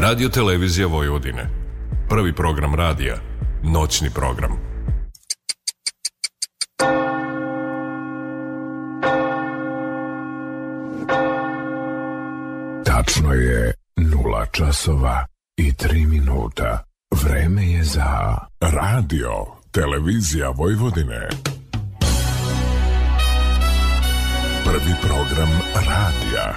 Radio Televizija Vojvodine. Prvi program radija. Noćni program. Tačno je nula časova i tri minuta. Vreme je za Radio Televizija Vojvodine. Prvi program radija.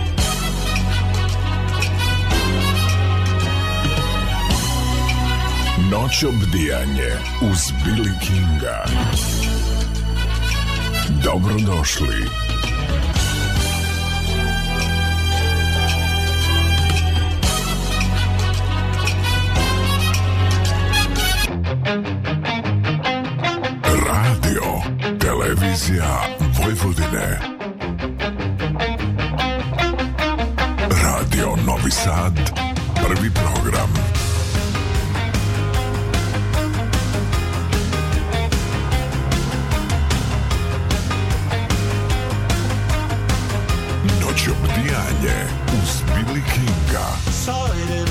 Noć obdijanje uz Billy Kinga. Dobrodošli. Radio, televizija Vojvodine. Radio Novi Sad, prvi program. Sejde uz Billy Kinga. Solid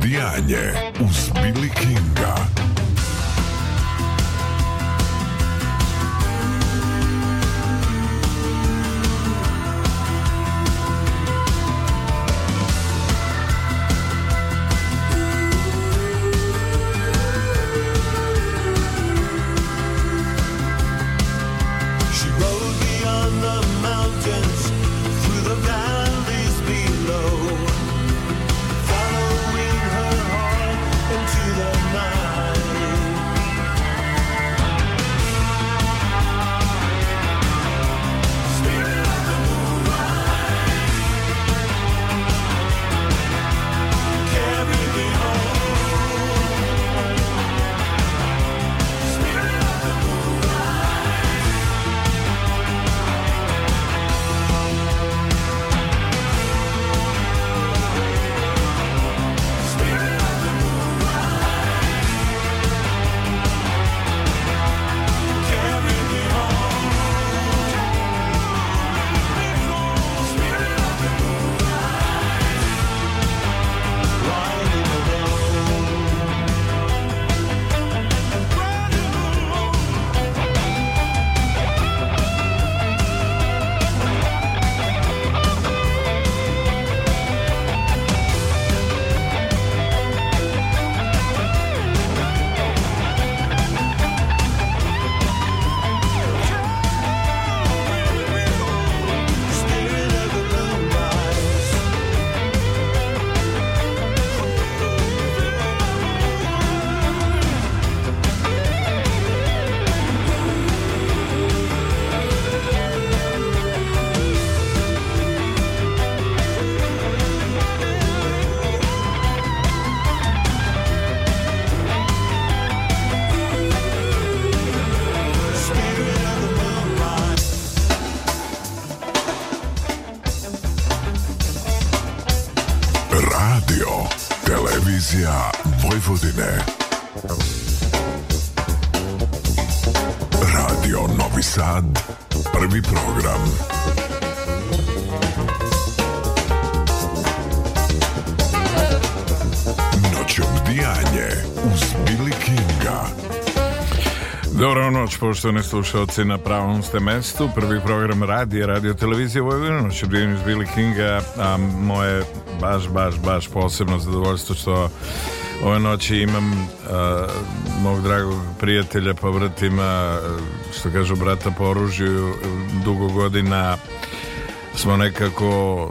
Dijanje uz Billy Kinga. Poštovani slušalci, na pravom ste mestu. Prvi program radije, radio televizije Vojvodina, noć obdijenju iz Billy Kinga, a moje baš, baš, baš posebno zadovoljstvo što ove noći imam uh, mog dragog prijatelja, povratima, što kažu brata po oružju, dugo godina smo nekako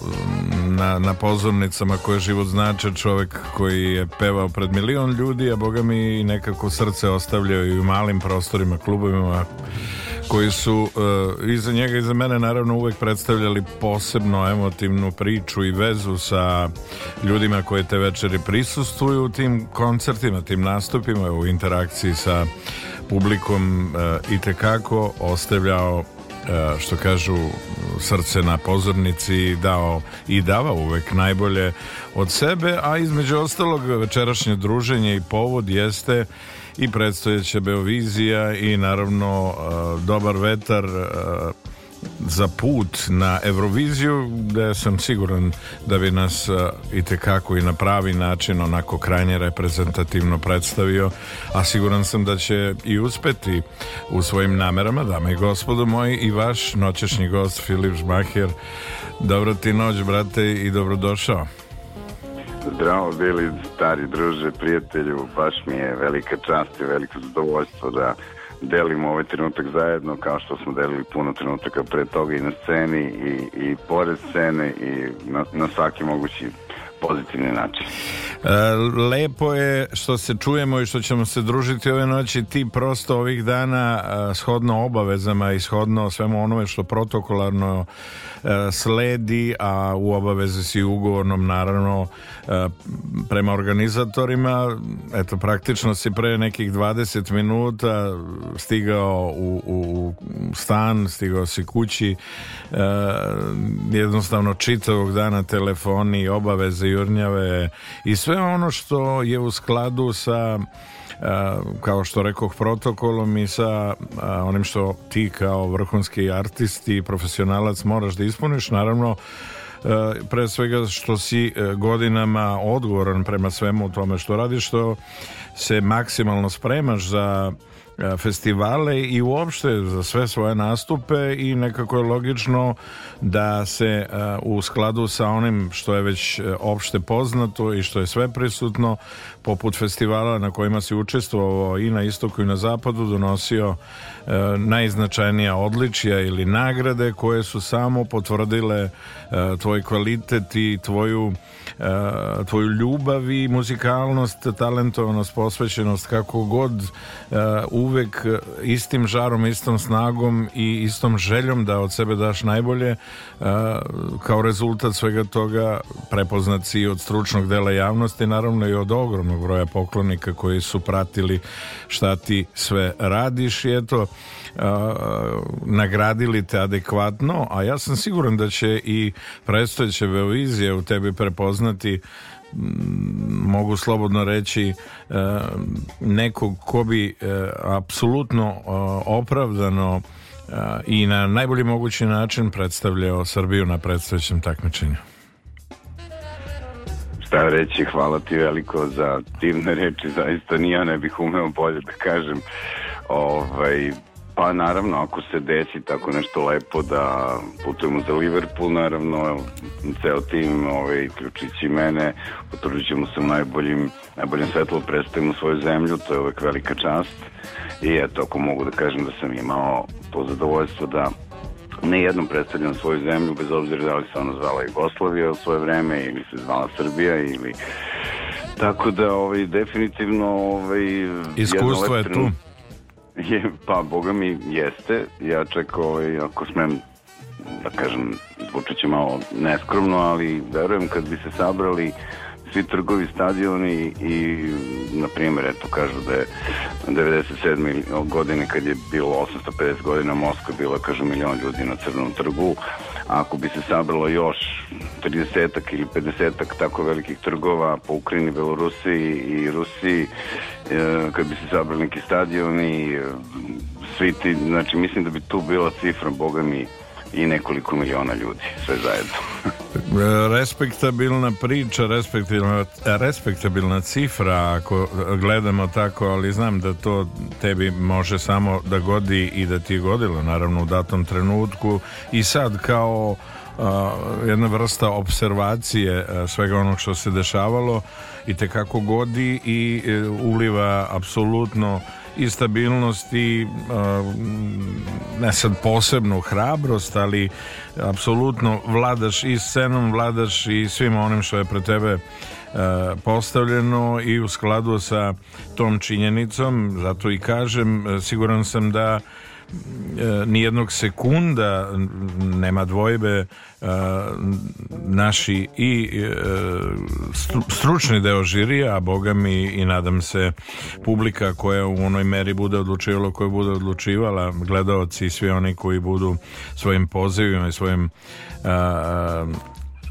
na, na pozornicama koje život znače čovjek koji je pevao pred milion ljudi, a boga mi nekako srce ostavljao i u malim prostorima, klubovima koji su uh, iza njega i za mene naravno uvek predstavljali posebno emotivnu priču i vezu sa ljudima koje te večeri prisustuju u tim koncertima, tim nastupima u interakciji sa publikom uh, i tekako ostavljao uh, što kažu srce na pozornici dao i davao uvek najbolje od sebe, a između ostalog večerašnje druženje i povod jeste i predstojeća Beovizija i naravno dobar vetar za put na Euroviziju gde sam siguran da bi nas uh, i tekako i na pravi način onako krajnje reprezentativno predstavio a siguran sam da će i uspeti u svojim namerama dame i gospodo moji i vaš noćešnji gost Filip Žmaher dobro ti noć brate i dobrodošao. Zdravo bili stari druže, prijatelju, baš mi je velika čast i veliko zadovoljstvo da delimo ovaj trenutak zajedno kao što smo delili puno trenutaka pre toga i na sceni i, i pored scene i na, na svaki mogući pozitivni način. E, lepo je što se čujemo i što ćemo se družiti ove noći. Ti prosto ovih dana e, shodno obavezama i shodno svemu onome što protokolarno e, sledi, a u obavezi si ugovornom naravno prema organizatorima. Eto, praktično si pre nekih 20 minuta stigao u, u stan, stigao si kući jednostavno čitavog dana telefoni, obaveze jurnjave i sve ono što je u skladu sa kao što rekoh protokolom i sa onim što ti kao vrhunski artist i profesionalac moraš da ispuniš. Naravno pre svega što si godinama odgovoran prema svemu tome što radiš što se maksimalno spremaš za festivale i uopšte za sve svoje nastupe i nekako je logično da se u skladu sa onim što je već opšte poznato i što je sve prisutno poput festivala na kojima si učestvovao i na istoku i na zapadu donosio najznačajnija odličija ili nagrade koje su samo potvrdile tvoj kvalitet i tvoju tvoju ljubav i muzikalnost, talentovanost, posvećenost, kako god uvek istim žarom, istom snagom i istom željom da od sebe daš najbolje, kao rezultat svega toga prepoznat si od stručnog dela javnosti, naravno i od ogromnog broja poklonika koji su pratili šta ti sve radiš i eto, nagradili te adekvatno, a ja sam siguran da će i predstojeće Beovizije u tebi prepoznati mogu slobodno reći nekog ko bi apsolutno opravdano i na najbolji mogući način predstavljao Srbiju na predstojećem takmičenju. Šta reći, hvala ti veliko za divne reči, zaista ni ne bih umeo bolje da kažem. Ovaj, Pa naravno, ako se desi tako nešto lepo da putujemo za Liverpool, naravno, ceo tim, ovaj, ključići mene, potrudit ćemo se u najboljim, najboljem svetlu, predstavimo svoju zemlju, to je uvek velika čast. I eto, ako mogu da kažem da sam imao to zadovoljstvo da ne jednom predstavljam svoju zemlju, bez obzira da li se ona zvala Jugoslavija u svoje vreme ili se zvala Srbija ili... Tako da, ovaj, definitivno... Ovaj, Iskustvo je tu. Je, pa, boga mi jeste. Ja čak, ovaj, ako smem da kažem, zvučit će malo neskromno, ali verujem kad bi se sabrali svi trgovi, stadioni i, na primjer, eto, kažu da je 97. godine kad je bilo 850 godina Moskva bila, kažu, milion ljudi na Crnom trgu, ako bi se sabralo još 30 ili 50 tako velikih trgova po Ukrajini, Belorusiji i Rusiji, e, kad bi se sabrali neki stadioni, e, svi ti, znači mislim da bi tu bila cifra, boga mi, i nekoliko miliona ljudi, sve zajedno. respektabilna priča, respektabilna, respektabilna cifra, ako gledamo tako, ali znam da to tebi može samo da godi i da ti je godilo, naravno u datom trenutku. I sad kao a, jedna vrsta observacije a, svega onog što se dešavalo i te kako godi i e, uliva apsolutno i stabilnost i ne sad posebnu hrabrost, ali apsolutno vladaš i scenom, vladaš i svim onim što je pre tebe postavljeno i u skladu sa tom činjenicom, zato i kažem, siguran sam da E, nijednog sekunda nema dvojbe e, naši i e, stručni deo žirija, a boga mi i nadam se publika koja u onoj meri bude odlučivala koja bude odlučivala, gledaoci i svi oni koji budu svojim pozivima i svojim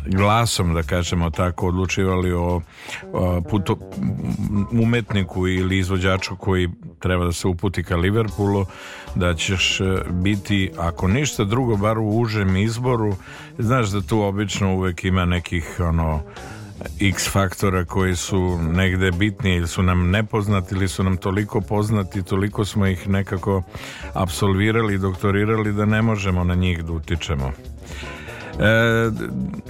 glasom, da kažemo tako, odlučivali o, o puto, umetniku ili izvođaču koji treba da se uputi ka Liverpoolu, da ćeš e, biti, ako ništa drugo, bar u užem izboru. Znaš da tu obično uvek ima nekih ono x faktora koji su negde bitni ili su nam nepoznati ili su nam toliko poznati, toliko smo ih nekako absolvirali i doktorirali da ne možemo na njih da utičemo. E,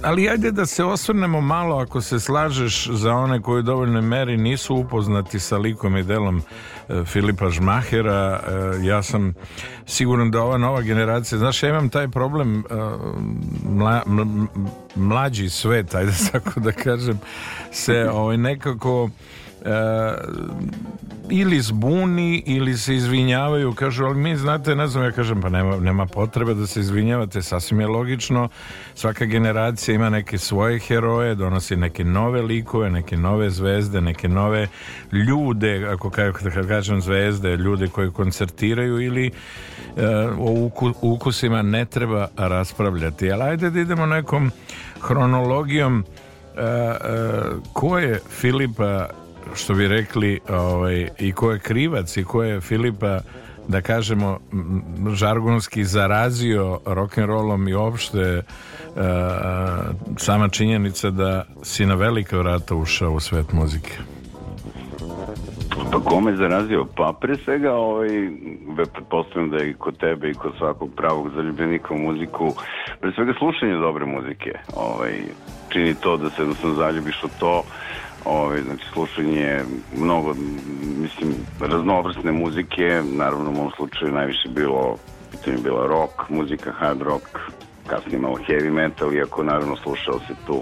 ali ajde da se osvrnemo malo ako se slažeš za one koji u dovoljnoj meri nisu upoznati sa likom i delom e, Filipa Žmahera. E, ja sam siguran da ova nova generacija znaš ja imam taj problem e, mla, mlađi svet ajde tako da kažem se ovaj, nekako ili zbuni ili se izvinjavaju kažu ali mi znate ne znam ja kažem pa nema, nema potrebe da se izvinjavate sasvim je logično. Svaka generacija ima neke svoje heroje donosi neke nove likove neke nove zvezde neke nove ljude ako kažem zvezde ljude koji koncertiraju ili e, o ukusima ne treba raspravljati. Ali ajde da idemo nekom hronologijom. E, e, ko je Filipa što bi rekli ovaj, i ko je krivac i ko je Filipa da kažemo žargonski zarazio rock'n'rollom i uopšte uh, sama činjenica da si na velika vrata ušao u svet muzike Pa kome zarazio? Pa pre svega ovaj, pretpostavljam da i kod tebe i kod svakog pravog zaljubljenika u muziku pre svega slušanje dobre muzike ovaj, čini to da se jednostavno zaljubiš u to Ovaj, znači, slušanje mnogo, mislim, raznovrsne muzike, naravno u mom slučaju najviše bilo, pitanje bila rock, muzika, hard rock, kasnije malo heavy metal, iako naravno slušao se tu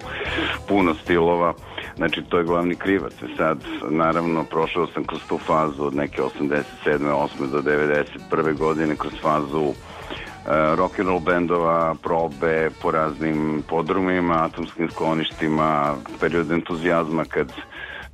puno stilova. Znači, to je glavni krivac. E sad, naravno, prošao sam kroz tu fazu od neke 87. 8. do 91. godine, kroz fazu E, rock and roll bendova, probe po raznim podrumima, atomskim skloništima, period entuzijazma kad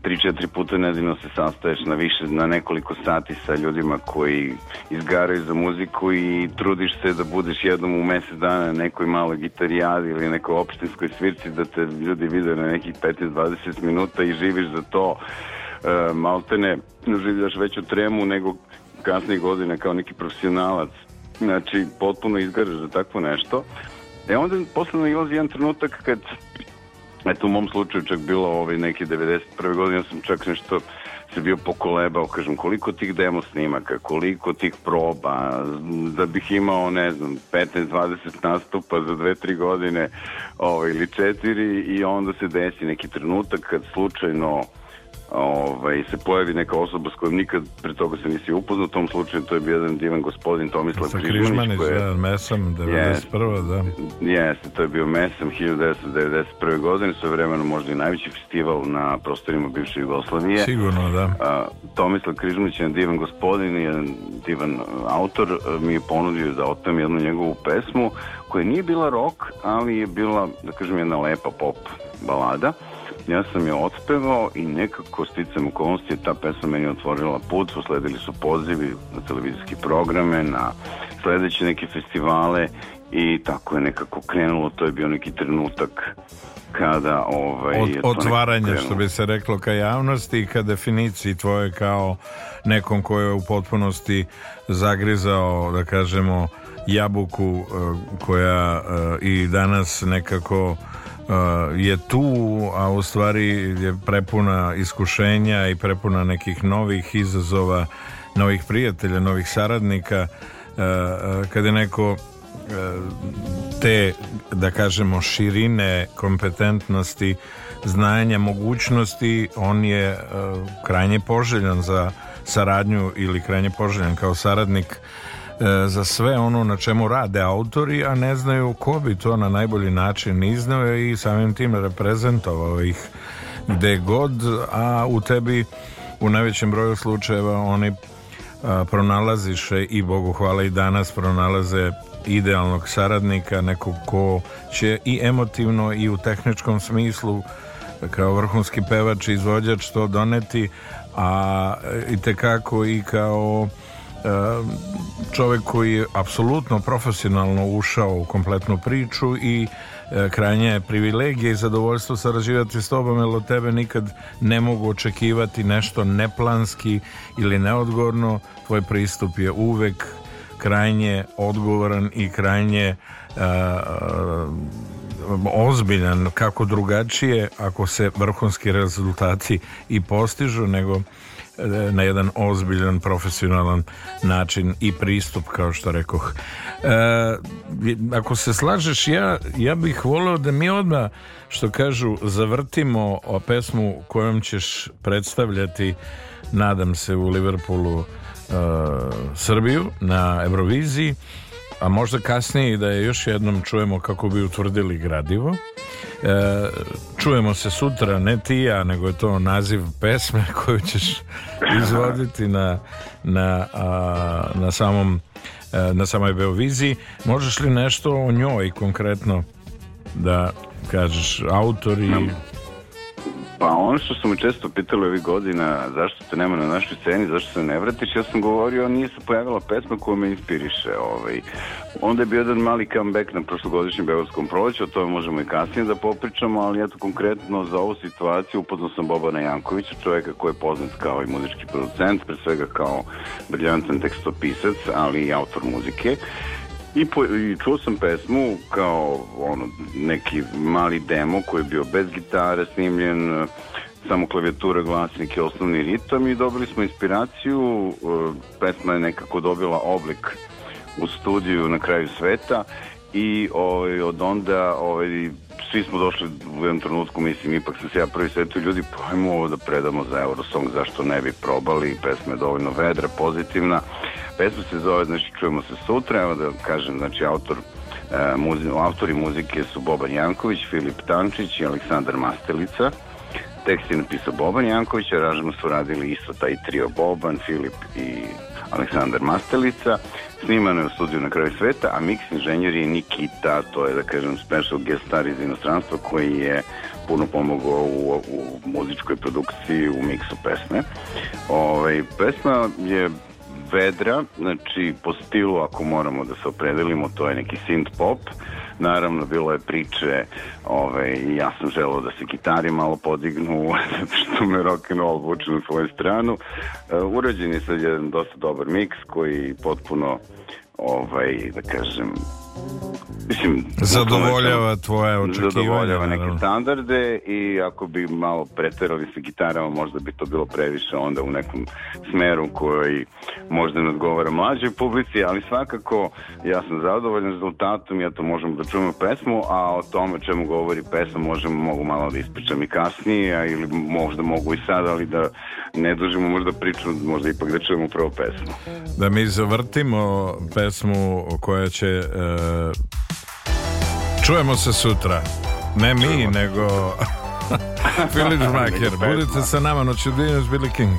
3-4 puta nedeljno se sastaješ na više, na nekoliko sati sa ljudima koji izgaraju za muziku i trudiš se da budeš jednom u mesec dana na nekoj maloj gitarijadi ili nekoj opštinskoj svirci da te ljudi vide na nekih 15-20 minuta i živiš za to. E, maltene življaš veću tremu nego kasnije godine kao neki profesionalac znači potpuno izgaraš za takvo nešto. E onda posledno ilazi jedan trenutak kad eto u mom slučaju čak bilo ovaj neki 91. godine ja sam čak nešto se bio pokolebao, kažem, koliko tih demo snimaka, koliko tih proba, da bih imao, ne znam, 15-20 nastupa za 2-3 godine ovaj, ili 4 i onda se desi neki trenutak kad slučajno ovaj, se pojavi neka osoba s kojom nikad pre toga se nisi upoznao, u tom slučaju to je bio jedan divan gospodin Tomislav Sa Križmanić. Koji je, da, Mesam, 91. da. Jeste, to je bio Mesam 1991. godine, sve vremeno možda i najveći festival na prostorima bivše Jugoslavije. Sigurno, da. A, Tomislav Križmanić je jedan divan gospodin i jedan divan autor, mi je ponudio da otem jednu njegovu pesmu koja nije bila rock, ali je bila, da kažem, jedna lepa pop balada ja sam je otpevao i nekako sticam okolnosti je ta pesma meni otvorila put, usledili su pozivi na televizijski programe, na sledeće neke festivale i tako je nekako krenulo, to je bio neki trenutak kada ovaj, Od, otvaranje, što bi se reklo ka javnosti i ka definiciji tvoje kao nekom ko je u potpunosti zagrizao, da kažemo, jabuku eh, koja eh, i danas nekako je tu, a u stvari je prepuna iskušenja i prepuna nekih novih izazova, novih prijatelja, novih saradnika. Eh, eh, Kada je neko te, da kažemo, širine kompetentnosti, znanja, mogućnosti, on je krajnje poželjan za saradnju ili krajnje poželjan kao saradnik za sve ono na čemu rade autori, a ne znaju ko bi to na najbolji način iznao i samim tim reprezentovao ih gde god, a u tebi u najvećem broju slučajeva oni a, pronalaziše i Bogu hvala i danas pronalaze idealnog saradnika, nekog ko će i emotivno i u tehničkom smislu kao vrhunski pevač i izvođač to doneti, a i tekako i kao čovjek koji je apsolutno profesionalno ušao u kompletnu priču i e, krajnje je privilegija i zadovoljstvo sarađivati s tobom jer od tebe nikad ne mogu očekivati nešto neplanski ili neodgovorno. Tvoj pristup je uvek krajnje odgovoran i krajnje e, ozbiljan kako drugačije ako se vrhunski rezultati i postižu nego na jedan ozbiljan profesionalan način i pristup kao što rekoh. E, ako se slažeš ja, ja bih voleo da mi odmah što kažu zavrtimo o pesmu kojom ćeš predstavljati nadam se u Liverpoolu uh, Srbiju na Euroviziji a možda kasnije da je još jednom čujemo kako bi utvrdili gradivo. E, čujemo se sutra, ne ti ja, nego je to naziv pesme koju ćeš izvoditi na, na, a, na samom e, na samoj Beoviziji. Možeš li nešto o njoj konkretno da kažeš autori Pa ono što su često pitali ovih godina, zašto te nema na našoj sceni, zašto se ne vratiš, ja sam govorio, nije se pojavila pesma koja me inspiriše. Ovaj. Onda je bio jedan mali comeback na prošlogodišnjem Beovarskom proleću, o tome možemo i kasnije da popričamo, ali eto konkretno za ovu situaciju upoznao sam Bobana Jankovića, čovjeka koji je poznat kao i muzički producent, pre svega kao briljantan tekstopisac, ali i autor muzike. I, po, I čuo sam pesmu kao ono, neki mali demo koji je bio bez gitare snimljen, samo klavijatura, glasnik i osnovni ritam i dobili smo inspiraciju. e, Pesma je nekako dobila oblik u studiju na kraju sveta i ovaj, od onda ovaj, svi smo došli u jednom trenutku, mislim, ipak sam se ja prvi svetio ljudi, pa ajmo ovo da predamo za Eurosong, zašto ne bi probali, pesma je dovoljno vedra, pozitivna. Pesma se zove, znači čujemo se sutra, evo da kažem, znači autor e, muzi, autori muzike su Boban Janković, Filip Tančić i Aleksandar Mastelica. Tekst je napisao Boban Janković, aranžman su radili isto taj trio Boban, Filip i Aleksandar Mastelica. Snimano je u studiju na kraju sveta, a mix inženjer je Nikita, to je da kažem special guest star iz inostranstva koji je puno pomogao u, u muzičkoj produkciji, u miksu pesme. Ovaj, pesma je vedra, znači po stilu ako moramo da se opredelimo to je neki synth pop. Naravno bilo je priče ovaj, ja sam želeo da se gitari malo podignu zato što me rock'n'roll vuče na svoju stranu. Uh, urađen je sad jedan dosta dobar miks koji potpuno ovaj, da kažem mislim zadovoljava tvoje očekivanja zadovoljava neke naravno. standarde i ako bi malo preterali sa gitarama možda bi to bilo previše onda u nekom smeru koji možda ne odgovara mlađoj publici, ali svakako ja sam zadovoljan rezultatom, ja to možemo da čujemo pesmu, a o tome čemu govori pesma možemo, mogu malo da ispričam i kasnije, a ili možda mogu i sad, ali da ne dužimo možda priču, možda ipak da čujemo prvo pesmu. da mi zavrtimo pesmu koja će e, čujemo se sutra. Ne mi nego Filip Žmaker. Budite sa nama noći u Dinus Billy King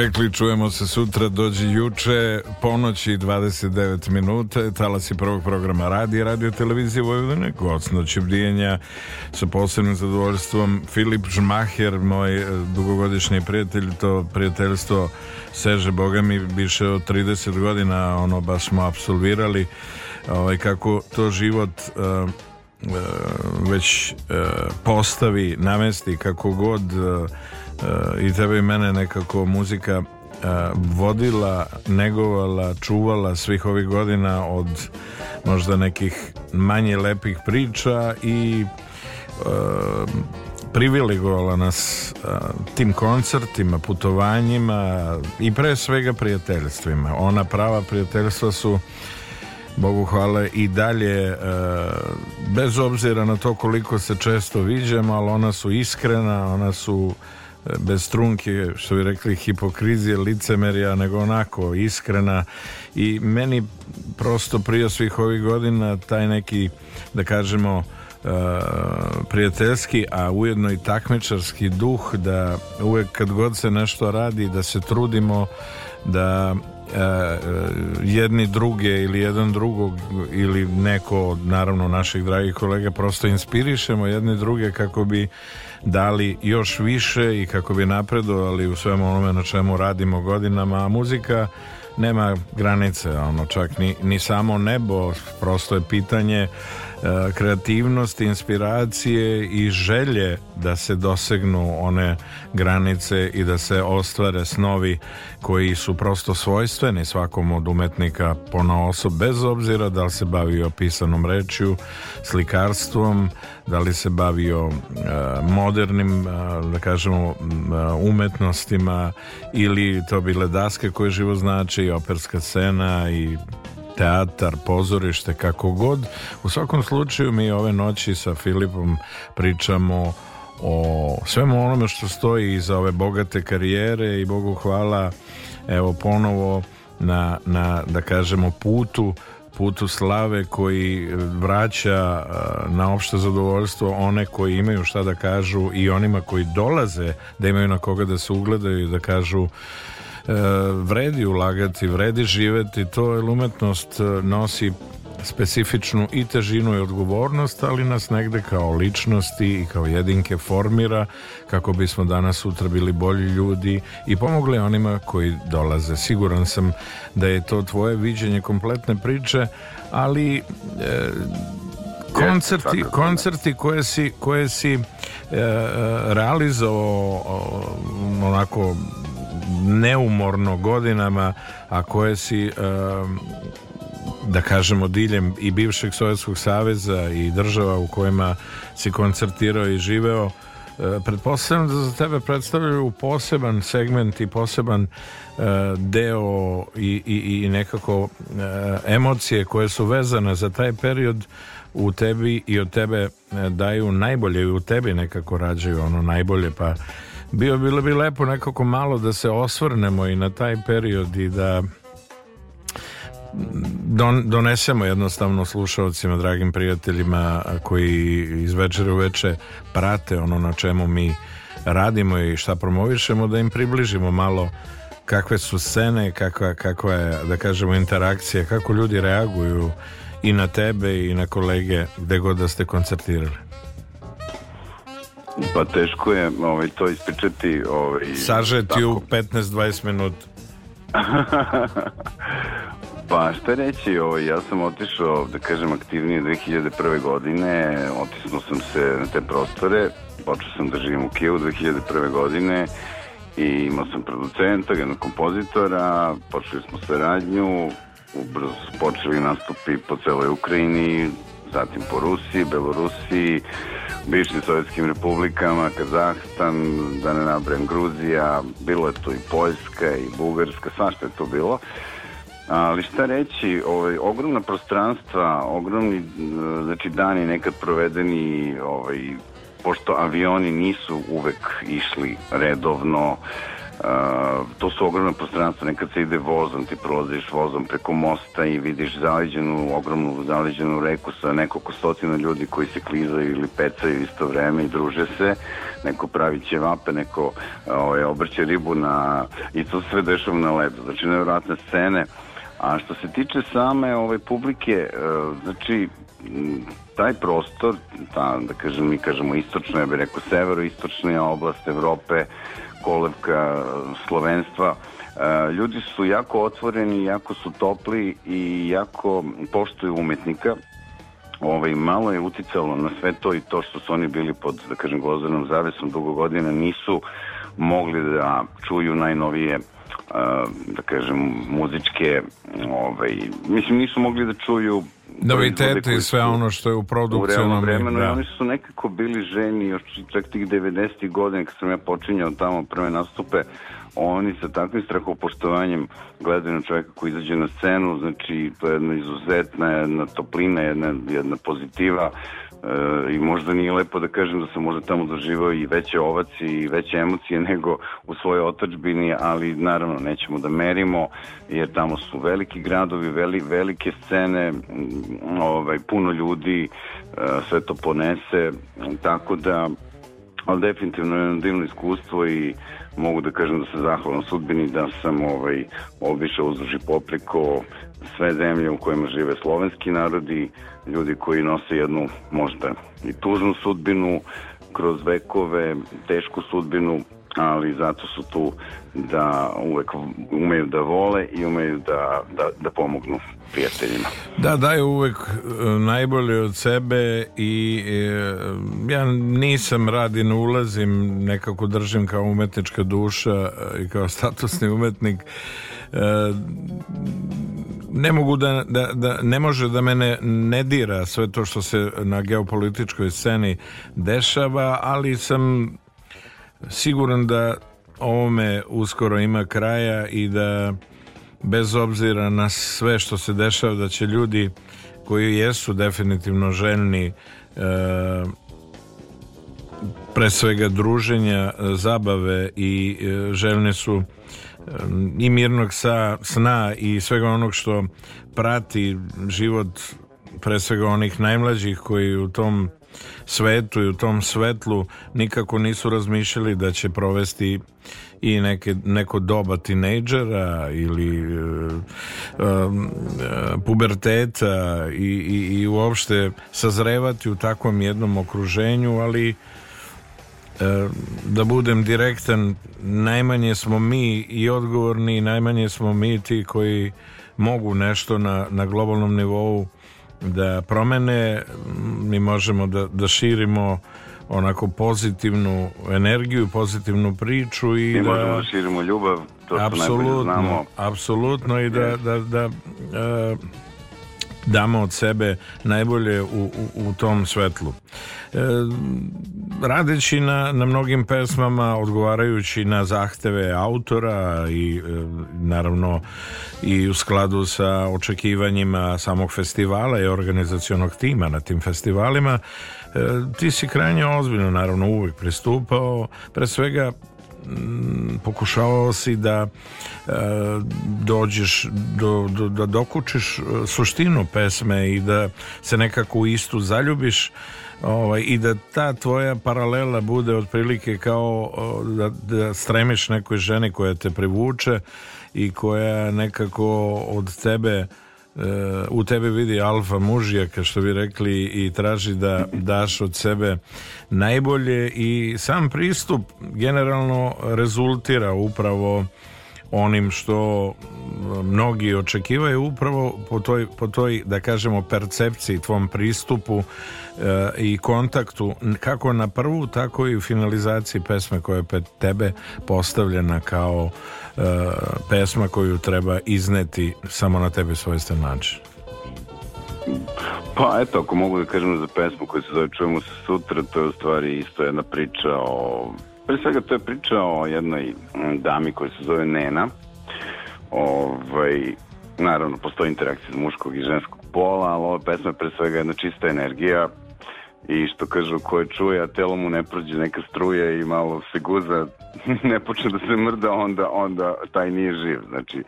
rekli, čujemo se sutra, dođi juče, ponoći 29 minuta, talasi prvog programa radi, radio televizije Vojvodine, gost noći bdijenja sa posebnim zadovoljstvom Filip Žmaher, moj e, dugogodišnji prijatelj, to prijateljstvo seže, boga mi, više od 30 godina, ono, baš smo absolvirali, ovaj, kako to život e, već e, postavi, namesti kako god e, i tebe i mene nekako muzika e, vodila, negovala, čuvala svih ovih godina od možda nekih manje lepih priča i e, privilegovala nas e, tim koncertima, putovanjima i pre svega prijateljstvima. Ona prava prijateljstva su Bogu hvala i dalje bez obzira na to koliko se često viđemo, ali ona su iskrena, ona su bez trunke, što bi rekli hipokrizije, licemerja, nego onako iskrena. I meni prosto prije svih ovih godina taj neki, da kažemo, e, prijateljski, a ujedno i takmičarski duh da uvek kad god se nešto radi da se trudimo da e, jedni druge ili jedan drugog ili neko od naravno naših dragih kolega prosto inspirišemo jedni druge kako bi dali još više i kako bi napredovali u svemu onome na čemu radimo godinama, a muzika nema granice, ono čak ni, ni samo nebo, prosto je pitanje kreativnosti, inspiracije i želje da se dosegnu one granice i da se ostvare snovi koji su prosto svojstveni svakom od umetnika pona osob, bez obzira da li se bavio pisanom rečju, slikarstvom, da li se bavio uh, modernim, uh, da kažemo, umetnostima ili to bile daske koje živo znači, operska scena i teatar, pozorište, kako god. U svakom slučaju mi ove noći sa Filipom pričamo o svemu onome što stoji iza ove bogate karijere i Bogu hvala evo ponovo na, na da kažemo putu putu slave koji vraća na opšte zadovoljstvo one koji imaju šta da kažu i onima koji dolaze da imaju na koga da se ugledaju i da kažu vredi ulagati, vredi živeti, to je umetnost nosi specifičnu i težinu i odgovornost, ali nas negde kao ličnosti i kao jedinke formira kako bismo danas sutra bili bolji ljudi i pomogli onima koji dolaze. Siguran sam da je to tvoje viđenje kompletne priče, ali e, koncerti, koncerti koje si, koje si e, realizovao onako neumorno godinama, a koje si da kažemo diljem i bivšeg Sovjetskog saveza i država u kojima si koncertirao i živeo e, pretpostavljam da za tebe predstavljaju poseban segment i poseban e, deo i, i, i nekako e, emocije koje su vezane za taj period u tebi i od tebe daju najbolje i u tebi nekako rađaju ono najbolje pa bio bilo bi lepo nekako malo da se osvrnemo i na taj period i da don, donesemo jednostavno slušalcima, dragim prijateljima koji iz večera u veče prate ono na čemu mi radimo i šta promovišemo, da im približimo malo kakve su scene, kakva, kakva je, da kažemo, interakcija, kako ljudi reaguju i na tebe i na kolege gde god da ste koncertirali. Pa teško je ovaj, to ispričati. Ovaj, Sažeti u 15-20 minuta. Pa šta reći, ovaj, ja sam otišao, da kažem, aktivnije 2001. godine, otisnuo sam se na te prostore, počeo sam da živim u Kijevu 2001. godine i imao sam producenta, jednog kompozitora, počeli smo saradnju, ubrzo su počeli nastupi po celoj Ukrajini, zatim po Rusiji, Belorusiji, bivšim sovjetskim republikama, Kazahstan, da ne nabrem Gruzija, bilo je tu i Poljska i Bugarska, svašta je to bilo. Ali šta reći, ovaj, ogromna prostranstva, ogromni e, znači, dani nekad provedeni ovaj, pošto avioni nisu uvek išli redovno, Uh, to su ogromna prostranstva, nekad se ide vozom, ti prolaziš vozom preko mosta i vidiš zaleđenu, ogromnu zaleđenu reku sa nekoliko stotina ljudi koji se klizaju ili pecaju isto vreme i druže se, neko pravi ćevape, neko ovaj, obrće ribu na, i to sve dešava na ledu, znači nevjerojatne scene, a što se tiče same ove publike, uh, znači taj prostor, ta, da kažem, mi kažemo istočno, ja bih rekao severoistočna oblast Evrope, kolevka slovenstva, e, ljudi su jako otvoreni, jako su topli i jako poštuju umetnika. Ovaj, malo je uticalo na sve to i to što su oni bili pod, da kažem, gozdanom zavesom dugo godina, nisu mogli da čuju najnovije da kažem muzičke ovaj mislim nisu mogli da čuju novitete i sve ono što je u produkcijnom u vremenu da. oni su nekako bili ženi još čak tih 90. godina kad sam ja počinjao tamo prve nastupe oni sa takvim strahopoštovanjem gledaju na čovjeka koji izađe na scenu znači to je jedna izuzetna jedna toplina jedna, jedna pozitiva e, i možda nije lepo da kažem da sam možda tamo doživao i veće ovaci i veće emocije nego u svojoj otačbini, ali naravno nećemo da merimo jer tamo su veliki gradovi, veli, velike scene, ovaj, puno ljudi, e, sve to ponese, tako da ali definitivno je divno iskustvo i mogu da kažem da se zahvalam sudbini da sam ovaj, obišao uzduži popreko sve zemlje u kojima žive slovenski narodi, ljudi koji nose jednu možda i tužnu sudbinu kroz vekove, tešku sudbinu, ali zato su tu da uvek umeju da vole i umeju da, da, da pomognu prijateljima. Da, daju uvek e, najbolje od sebe i e, ja nisam radi, ne ulazim, nekako držim kao umetnička duša e, i kao statusni umetnik ne mogu da, da, da, ne može da mene ne dira sve to što se na geopolitičkoj sceni dešava, ali sam siguran da ovome uskoro ima kraja i da bez obzira na sve što se dešava da će ljudi koji jesu definitivno željni e, pre svega druženja, zabave i e, željni su i mirnog sa, sna i svega onog što prati život pre svega onih najmlađih koji u tom svetu i u tom svetlu nikako nisu razmišljali da će provesti i neke, neko doba tinejdžera ili uh, uh, puberteta i, i, i uopšte sazrevati u takvom jednom okruženju, ali E, da budem direktan, najmanje smo mi i odgovorni, najmanje smo mi ti koji mogu nešto na, na globalnom nivou da promene, mi možemo da, da širimo onako pozitivnu energiju, pozitivnu priču i mi da... možemo da širimo ljubav, to apsolutno, znamo. Apsolutno i da, da, da uh, damo od sebe najbolje u, u, u tom svetlu. E, radeći na, na mnogim pesmama, odgovarajući na zahteve autora i e, naravno i u skladu sa očekivanjima samog festivala i organizacionog tima na tim festivalima, e, ti si krajnje ozbiljno naravno uvijek pristupao, pre svega pokušavao si da e, dođeš do, do, da dokučiš e, suštinu pesme i da se nekako u istu zaljubiš ovaj, i da ta tvoja paralela bude otprilike kao da, da stremiš nekoj ženi koja te privuče i koja nekako od tebe u tebi vidi alfa mužijaka što bi rekli i traži da daš od sebe najbolje i sam pristup generalno rezultira upravo onim što mnogi očekivaju upravo po toj, po toj da kažemo percepciji tvom pristupu e, i kontaktu kako na prvu tako i u finalizaciji pesme koja je pred tebe postavljena kao e, pesma koju treba izneti samo na tebi svojstven način. Pa eto, ako mogu da kažem za pesmu koju se zove Čujemo se sutra, to je u stvari isto jedna priča o... Pre svega to je priča o jednoj dami koja se zove Nena. Ovaj, naravno postoji interakcija muškog i ženskog pola, ali ova pesma je pre svega jedna čista energija i što kažu ko je čuje, a telo mu ne prođe neka struja i malo se guza, ne počne da se mrda, onda, onda taj nije živ. Znači,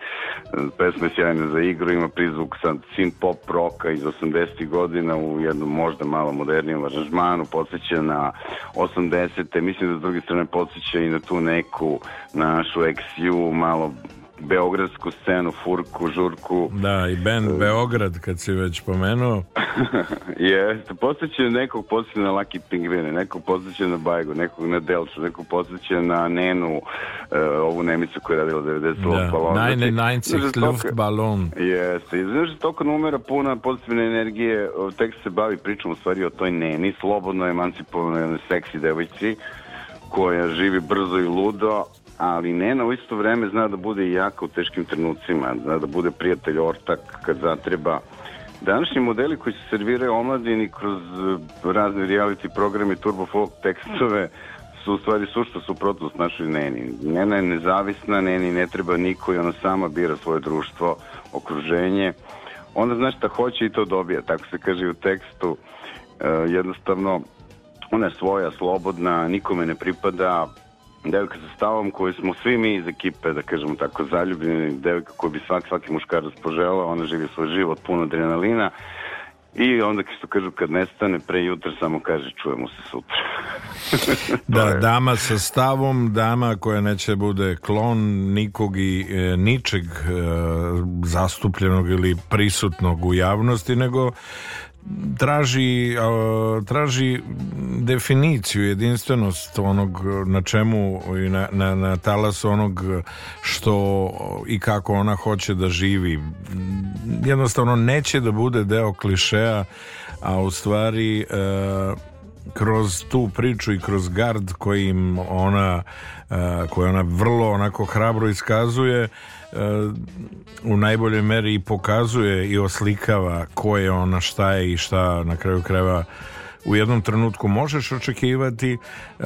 pesma je sjajna za igru, ima prizvuk sa sin pop roka iz 80. godina u jednom možda malo modernijem aranžmanu, podsjeća na 80. Mislim da s druge strane podsjeća i na tu neku našu XU, malo beogradsku scenu, furku, žurku. Da, i band Beograd, kad si već pomenuo. Jeste, posjeća nekog posjeća na Lucky Pingvine, nekog posjeća na Bajgu, nekog na Delču, nekog posjeća na Nenu, uh, ovu Nemicu koja je radila 90 Da, balon. 99 Luftballon. Jeste, i znaš, toliko numera puna pozitivne energije, o, tekst se bavi pričom u stvari o toj Neni, slobodno emancipovanoj seksi devojci, koja živi brzo i ludo, ali Nena u isto vreme zna da bude i jaka u teškim trenucima, zna da bude prijatelj ortak kad zatreba. Današnji modeli koji se serviraju omladini kroz eh, razne reality programe, turbo folk tekstove, su u stvari sušta suprotnost našoj Neni. Nena je nezavisna, Neni ne treba niko i ona sama bira svoje društvo, okruženje. Ona zna šta hoće i to dobija, tako se kaže u tekstu. E, jednostavno, ona je svoja, slobodna, nikome ne pripada, devojka sa stavom koju smo svi mi iz ekipe, da kažemo tako, zaljubljeni, devojka koju bi svaki, svaki muškarac poželao, ona živi svoj život puno adrenalina i onda što kažu kad nestane pre jutra samo kaže čujemo se sutra. Da, dama sa stavom, dama koja neće bude klon nikog i e, ničeg e, zastupljenog ili prisutnog u javnosti, nego traži, traži definiciju, jedinstvenost onog na čemu i na, na, na talas onog što i kako ona hoće da živi. Jednostavno neće da bude deo klišeja, a u stvari e, kroz tu priču i kroz gard kojim ona e, koju ona vrlo onako hrabro iskazuje u najboljoj meri i pokazuje i oslikava ko je ona, šta je i šta na kraju krajeva u jednom trenutku možeš očekivati e,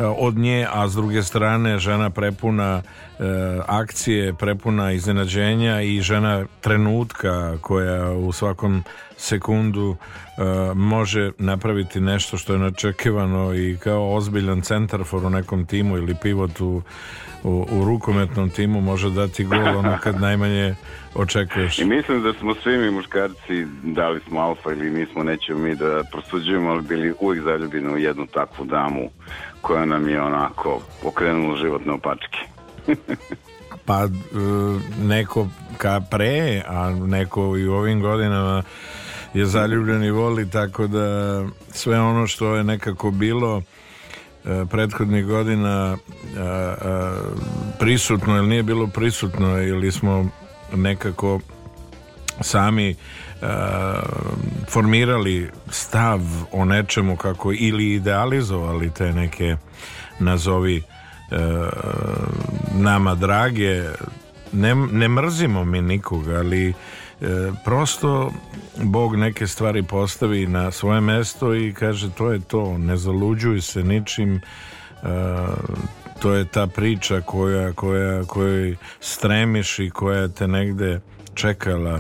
od nje, a s druge strane žena prepuna e, akcije, prepuna iznenađenja i žena trenutka koja u svakom sekundu e, može napraviti nešto što je načekivano i kao ozbiljan centarfor u nekom timu ili pivot u, u, u rukometnom timu može dati gol ono kad najmanje očekuješ. I mislim da smo svi mi muškarci, da li smo alfa ili nismo, nećemo mi da prosuđujemo, ali bili uvijek zaljubljeni u jednu takvu damu koja nam je onako okrenula život na opačke. Pa e, neko ka pre, a neko i u ovim godinama je zaljubljen i voli, tako da sve ono što je nekako bilo prethodnih godina a, a, prisutno ili nije bilo prisutno ili smo nekako sami uh, formirali stav o nečemu kako ili idealizovali te neke nazovi uh, nama drage ne, ne mrzimo mi nikoga ali prosto Bog neke stvari postavi na svoje mesto i kaže to je to ne zaluđuj se ničim. To je ta priča koja, koja, kojoj stremiš i koja te negde čekala.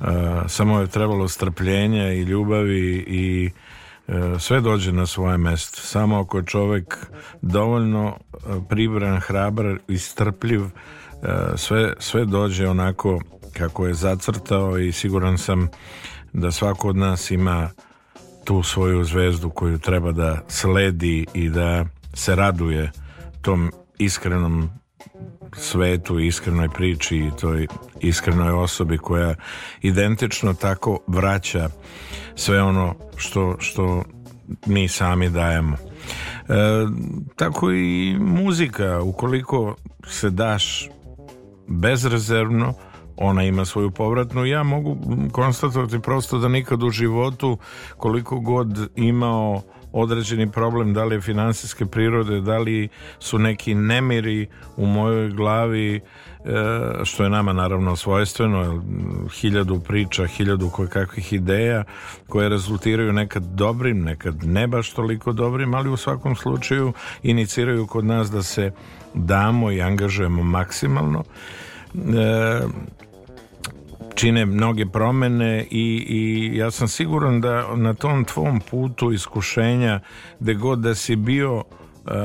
Uh, samo je trebalo strpljenja i ljubavi i uh, sve dođe na svoje mesto. Samo ako je čovek dovoljno pribran, hrabar i strpljiv sve, sve dođe onako kako je zacrtao i siguran sam da svako od nas ima tu svoju zvezdu koju treba da sledi i da se raduje tom iskrenom svetu, iskrenoj priči i toj iskrenoj osobi koja identično tako vraća sve ono što, što mi sami dajemo. E, tako i muzika, ukoliko se daš bezrezervno, ona ima svoju povratnu. Ja mogu konstatovati prosto da nikad u životu koliko god imao određeni problem, da li je finansijske prirode, da li su neki nemiri u mojoj glavi, e, što je nama naravno svojstveno, hiljadu priča, hiljadu koje kakvih ideja koje rezultiraju nekad dobrim, nekad ne baš toliko dobrim, ali u svakom slučaju iniciraju kod nas da se damo i angažujemo maksimalno. E, čine mnoge promene i, i ja sam siguran da na tom tvom putu iskušenja gde god da si bio uh,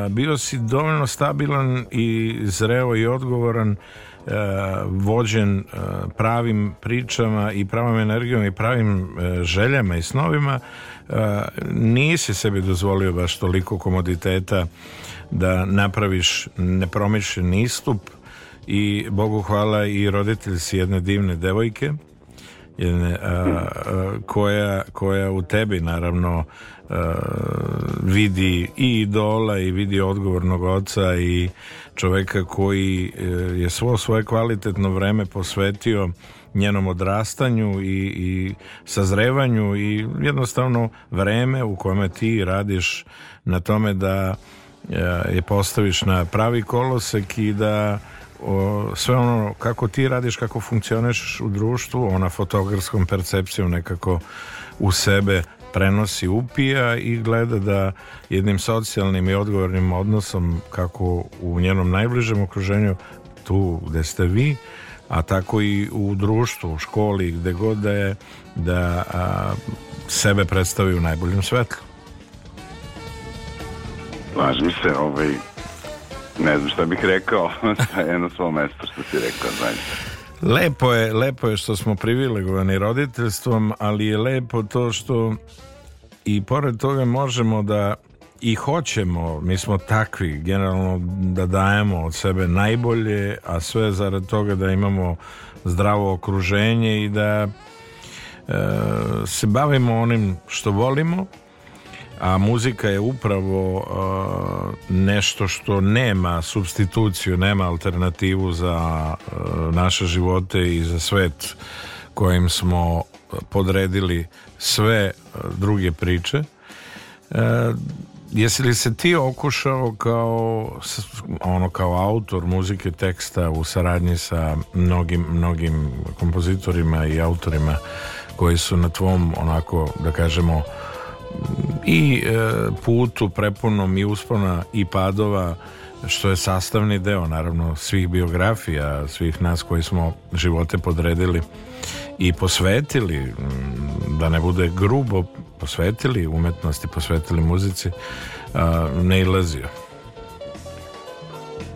bio si dovoljno stabilan i zreo i odgovoran uh, vođen pravim pričama i pravom energijom i pravim željama i snovima nisi sebi dozvolio baš toliko komoditeta da napraviš nepromišljen istup i Bogu hvala i roditelj si jedne divne devojke jedne, a, a, koja, koja u tebi naravno a, vidi i idola i vidi odgovornog oca i čoveka koji e, je svo svoje kvalitetno vreme posvetio njenom odrastanju i, i sazrevanju i jednostavno vreme u kome ti radiš na tome da e, je postaviš na pravi kolosek i da o, sve ono kako ti radiš, kako funkcioniš u društvu, ona fotografskom percepcijom nekako u sebe prenosi, upija i gleda da jednim socijalnim i odgovornim odnosom kako u njenom najbližem okruženju tu gde ste vi a tako i u društvu, u školi, gde god da je da a, sebe predstavi u najboljem svetlu. Slažem se, ovaj, ne znam šta bih rekao, je na svom mestu što si rekao, zaista. Lepo je, lepo je što smo privilegovani roditeljstvom, ali je lepo to što i pored toga možemo da i hoćemo, mi smo takvi generalno da dajemo od sebe najbolje, a sve zarad toga da imamo zdravo okruženje i da e, se bavimo onim što volimo, a muzika je upravo e, nešto što nema substituciju, nema alternativu za e, naše živote i za svet kojim smo podredili sve e, druge priče. E, Jesi li se ti okušao kao ono kao autor muzike teksta u saradnji sa mnogim mnogim kompozitorima i autorima koji su na tvom onako da kažemo i e, putu prepunom i uspona i padova što je sastavni deo naravno svih biografija svih nas koji smo živote podredili i posvetili da ne bude grubo posvetili umetnosti, posvetili muzici, ne ilazio?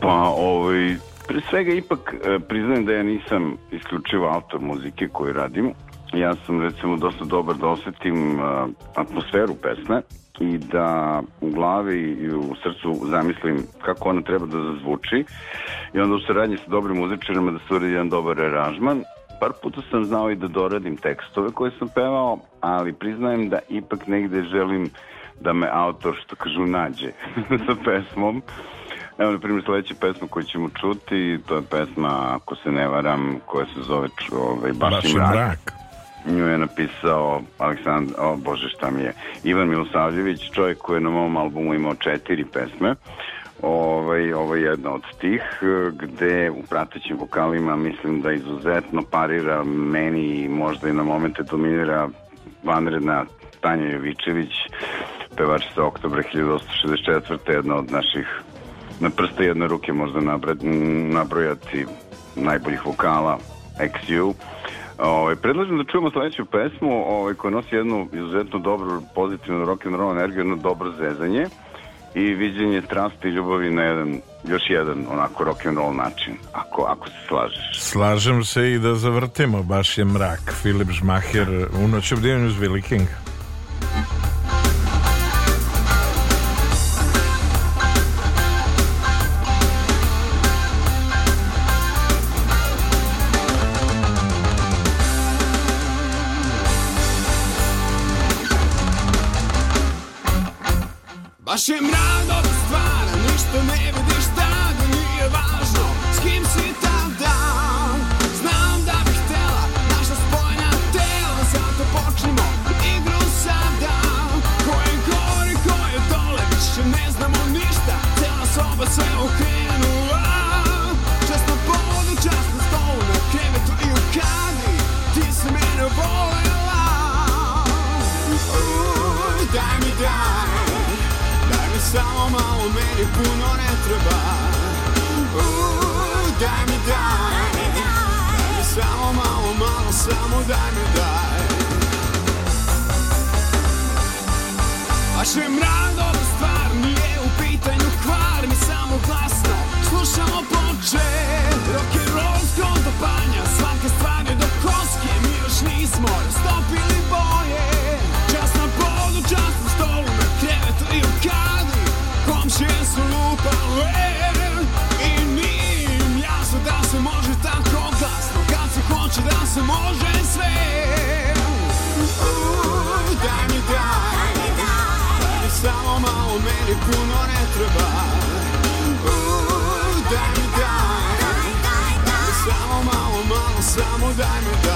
Pa, ovaj, pre svega ipak e, priznajem da ja nisam isključivo autor muzike koju radim. Ja sam recimo dosta dobar da osetim uh, atmosferu pesme i da u glavi i u srcu zamislim kako ona treba da zazvuči i onda u saradnji sa dobrim muzičarima da stvori jedan dobar aranžman par puta sam znao i da doradim tekstove koje sam pevao, ali priznajem da ipak negde želim da me autor, što kažu, nađe sa pesmom. Evo, na primjer, sledeća pesma koju ćemo čuti, to je pesma, ako se ne varam, koja se zove ovaj, Baši mrak. mrak. Nju je napisao Aleksandar, o bože šta mi je, Ivan Milosavljević, čovjek koji je na mom albumu imao četiri pesme. Ovaj, ovo je jedna od tih gde u pratećim vokalima mislim da izuzetno parira meni i možda i na momente dominira vanredna Tanja Jovičević, pevačica oktobra 1964. jedna od naših na prste jedne ruke možda nabrojati najboljih vokala XU. Ovaj predlažem da čujemo sledeću pesmu, ovaj koja nosi jednu izuzetno dobru pozitivnu rock and roll energiju, jedno dobro zezanje i viđenje strasti i ljubavi na jedan još jedan onako rock and roll način ako, ako se slažeš. Slažem se i da zavrtimo baš je mrak. Filip Žmaher u noć obdivanju uz Willi King Baš je mrak dobra stvar, ništa ne vidiš tada, nije važno. S kim si tada Znam da bih htela, naša spojna tela, zato počnimo igru sada. Ko je gore, ko je dole, više ne znamo ništa, cela soba sve okrenula samo malo, meni puno ne treba. Uuu, daj mi daj. Samo malo, malo, samo daj mi daj. Vašem radom stvar nije u pitanju kvar Mi samo glasno slušamo ploče Rock and roll skonto panja Svaka stvar je do koske Mi još nismo rastopili Komšije su lupale I nije im jasno da se može tako glasno. Kad se hoće da se može sve. Uuu, daj mi daj. Samo malo, meni puno ne treba. Uuu, daj mi daj. Samo malo, malo, samo daj mi daj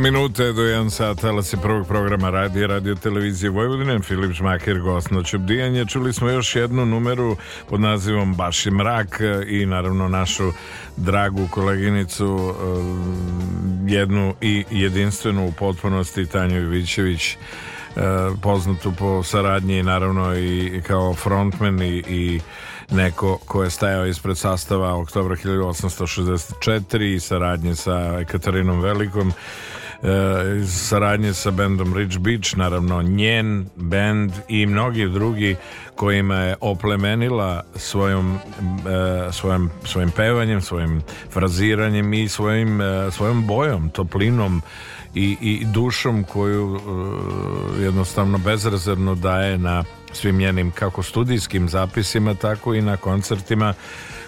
minute do 1 sat, talas je prvog programa radija, radio televizije Vojvodine, Filip Žmaker, gost noć obdijanje. Čuli smo još jednu numeru pod nazivom Baš je mrak i naravno našu dragu koleginicu, eh, jednu i jedinstvenu u potpunosti Tanju Ivićević, eh, poznatu po saradnji naravno i kao frontman i, i neko ko je stajao ispred sastava oktobra 1864 i saradnje sa Ekatarinom Velikom e, saradnje sa bendom Rich Beach, naravno njen bend i mnogi drugi kojima je oplemenila svojom, e, svojim, svojim pevanjem, svojim fraziranjem i svojim, e, svojom bojom, toplinom i, i dušom koju jednostavno bezrezervno daje na svim njenim kako studijskim zapisima tako i na koncertima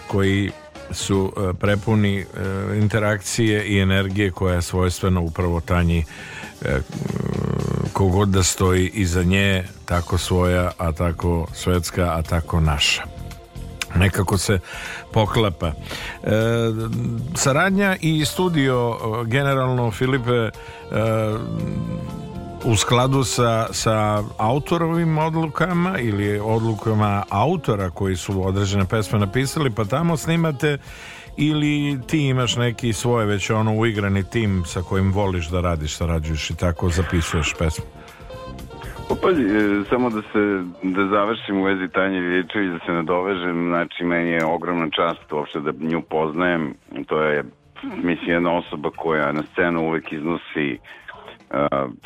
koji su e, prepuni e, interakcije i energije koja je svojstvena upravo tanji e, kogod da stoji iza nje tako svoja, a tako svetska, a tako naša nekako se poklapa. E, saradnja i studio generalno Filipe e, u skladu sa, sa autorovim odlukama ili odlukama autora koji su određene pesme napisali, pa tamo snimate ili ti imaš neki svoj već ono uigrani tim sa kojim voliš da radiš, sarađuješ i tako zapisuješ pesmu? Pa e, samo da se da završim u vezi Tanje Vječević, da se nadovežem, znači meni je ogromna čast uopšte da nju poznajem, to je mislim jedna osoba koja na scenu uvek iznosi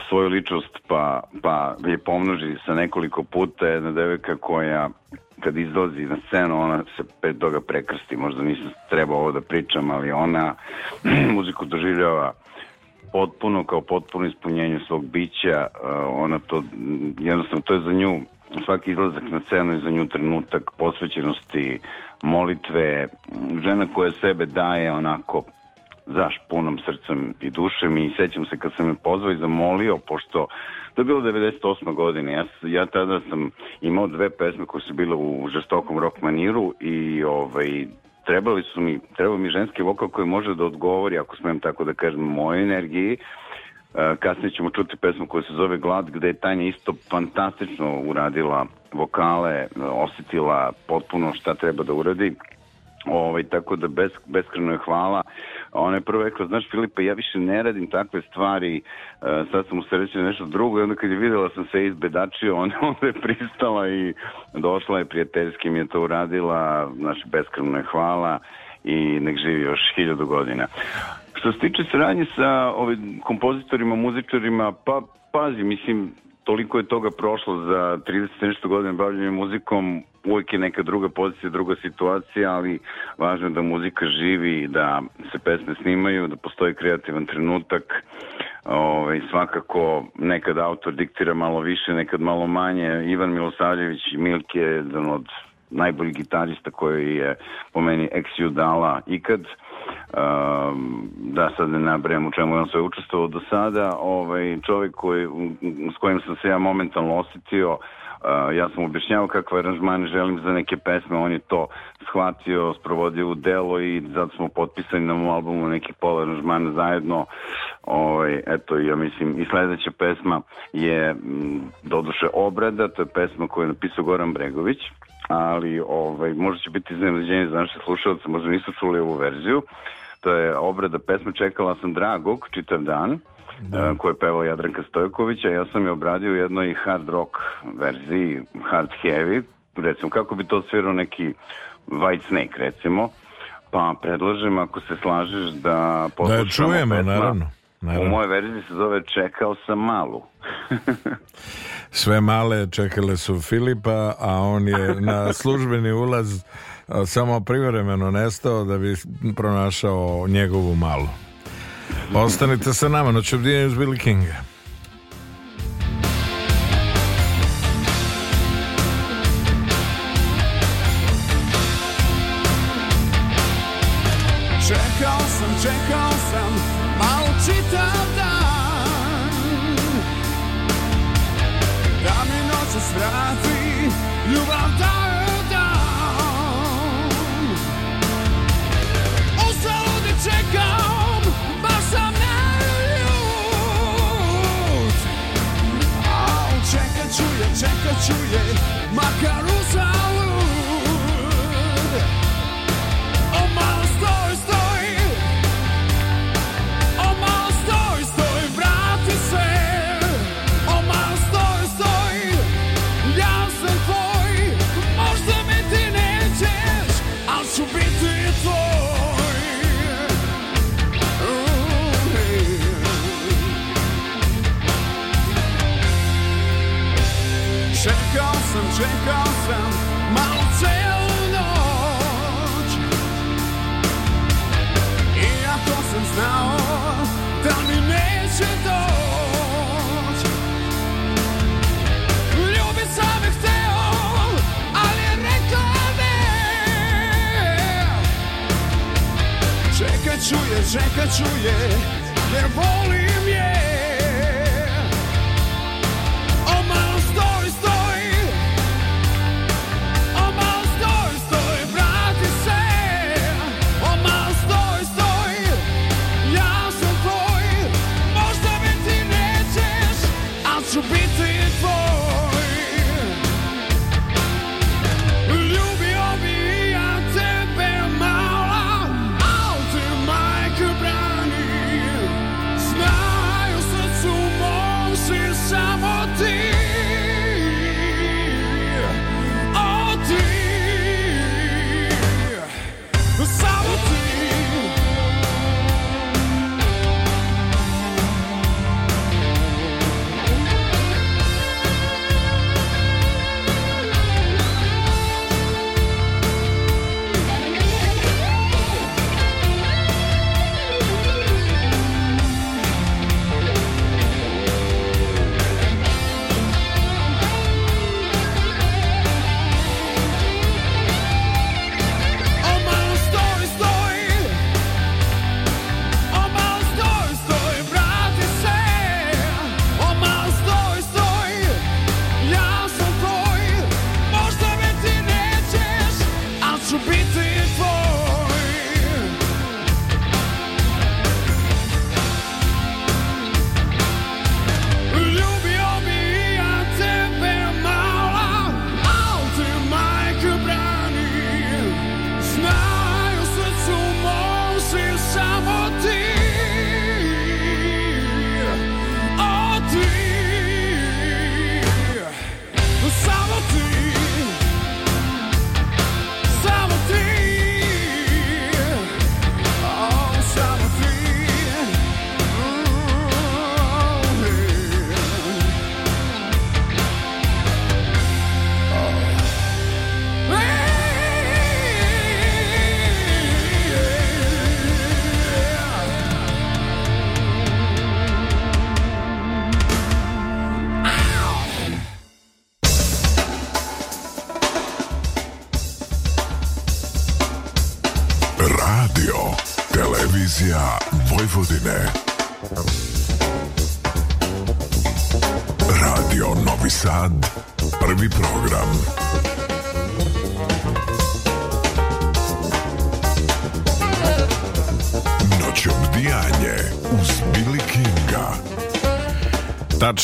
svoju ličnost pa, pa je pomnoži sa nekoliko puta jedna devojka koja kad izlazi na scenu ona se pet toga prekrsti. Možda nisam trebao ovo da pričam ali ona muziku doživljava potpuno kao potpuno ispunjenje svog bića. Uh, ona to jednostavno to je za nju svaki izlazak na scenu je za nju trenutak posvećenosti molitve žena koja sebe daje onako zaš punom srcem i dušem i sećam se kad sam me pozvao i zamolio, pošto to je bilo 98. godine, ja, ja tada sam imao dve pesme koje su bile u žestokom rock maniru i ovaj, trebali su mi, trebao mi ženski vokal koji može da odgovori, ako smem tako da kažem, mojoj energiji, Uh, kasnije ćemo čuti pesmu koja se zove Glad, gde je Tanja isto fantastično uradila vokale, osetila potpuno šta treba da uradi Ovaj, tako da bes, beskreno je hvala. Ona je prvo rekla, znaš Filipe, ja više ne radim takve stvari, uh, sad sam u sreći nešto drugo i onda kad je videla sam se izbedačio, onda, onda je pristala i došla je prijateljski mi je to uradila, znaš, beskreno je hvala i nek živi još hiljadu godina. Što se tiče saradnje sa ovim kompozitorima, muzičarima, pa pazi, mislim, toliko je toga prošlo za 30 nešto godina bavljanja muzikom, uvijek je neka druga pozicija, druga situacija, ali važno je da muzika živi, da se pesme snimaju, da postoji kreativan trenutak. Ove, svakako nekad autor diktira malo više, nekad malo manje. Ivan Milosavljević Milke je jedan od najboljih gitarista koji je po meni ex dala ikad. Um, da sad ne nabrajam u čemu je on sve učestvovao do sada. Ovaj, čovjek koji, s kojim sam se ja momentalno osetio uh, ja sam objašnjavao kakve aranžmane želim za neke pesme, on je to shvatio, sprovodio u delo i zato smo potpisani na mom albumu nekih pola aranžmana zajedno. Ovaj, eto, ja mislim, i sledeća pesma je m, doduše obrada, to je pesma koju je napisao Goran Bregović, ali ovaj, možda će biti iznenađenje za naše slušalce, možda nisu čuli ovu verziju. To je obrada pesme Čekala sam dragog čitav dan da. koju je pevao Jadranka Stojković, a ja sam je obradio u jednoj hard rock verziji, hard heavy, recimo kako bi to svirao neki White Snake recimo, pa predlažem ako se slažeš da poslušamo da čujemo, pesma. naravno. Naravno. U mojoj verziji se zove Čekao sam malu. Sve male čekale su Filipa, a on je na službeni ulaz samo privremeno nestao da bi pronašao njegovu malu. Ostanite sa nama, noć obdijenju s Billy Kinga.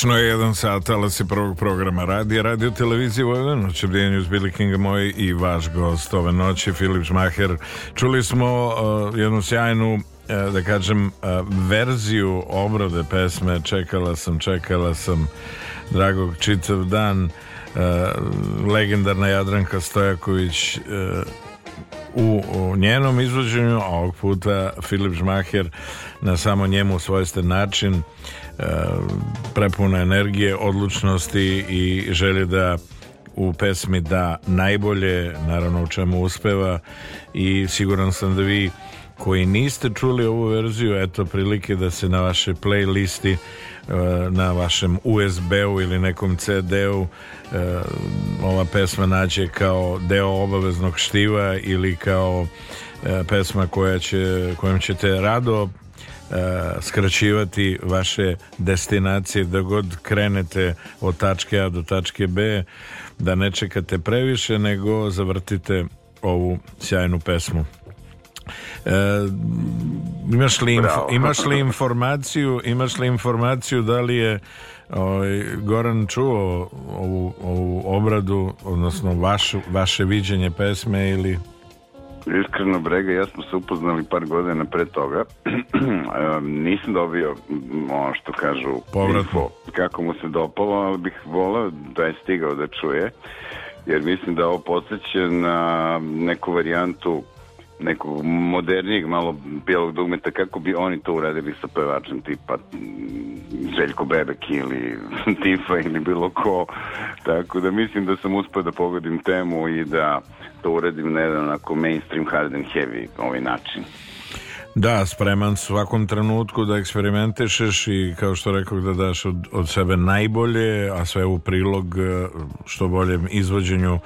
Tačno je jedan sat, ali se prvog programa radija, radio televizije Vojvodina, noć obdijenju uz Billy Kinga moj i vaš gost ove noći, Filip Žmaher. Čuli smo uh, jednu sjajnu uh, da kažem, uh, verziju obrade pesme Čekala sam, čekala sam dragog čitav dan uh, legendarna Jadranka Stojaković uh, u, u njenom izvođenju, a ovog puta Filip Žmaher na samo njemu svojsten način prepuna energije, odlučnosti i želje da u pesmi da najbolje, naravno u čemu uspeva. I siguran sam da vi koji niste čuli ovu verziju, eto prilike da se na vaše playlisti uh, na vašem USB-u ili nekom CD-u uh, ova pesma nađe kao deo obaveznog štiva ili kao pesma koja će, kojom ćete rado skraćivati vaše destinacije da god krenete od tačke A do tačke B da ne čekate previše nego zavrtite ovu sjajnu pesmu E, imaš, li inf, Bravo. imaš li informaciju imaš li informaciju da li je ovaj, Goran čuo ovu, ovu obradu odnosno vašu, vaše viđenje pesme ili Iskreno, Brega, ja smo se upoznali par godina pre toga. Nisam dobio ono što kažu Povratno. kako mu se dopalo, ali bih volao da je stigao da čuje. Jer mislim da ovo podsjeća na neku varijantu nekog modernijeg malo bijelog dugmeta kako bi oni to uradili sa pevačem tipa mm, Željko Bebek ili Tifa ili bilo ko. Tako da mislim da sam uspio da pogodim temu i da to uradim na jedan onako mainstream hard and heavy ovaj način. Da, spreman svakom trenutku da eksperimentišeš i kao što rekao da daš od, od sebe najbolje, a sve u prilog e, što boljem izvođenju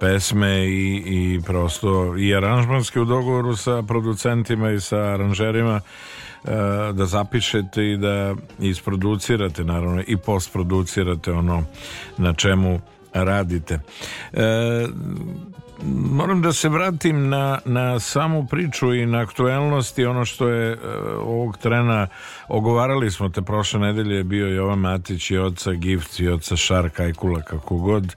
pesme i, i prosto i aranžmanski u dogovoru sa producentima i sa aranžerima e, da zapišete i da isproducirate naravno i postproducirate ono na čemu radite. E, moram da se vratim na, na samu priču i na aktuelnost i ono što je e, ovog trena ogovarali smo te prošle nedelje je bio Jovan Matić i oca Gift i oca Šarka i Kula kako god.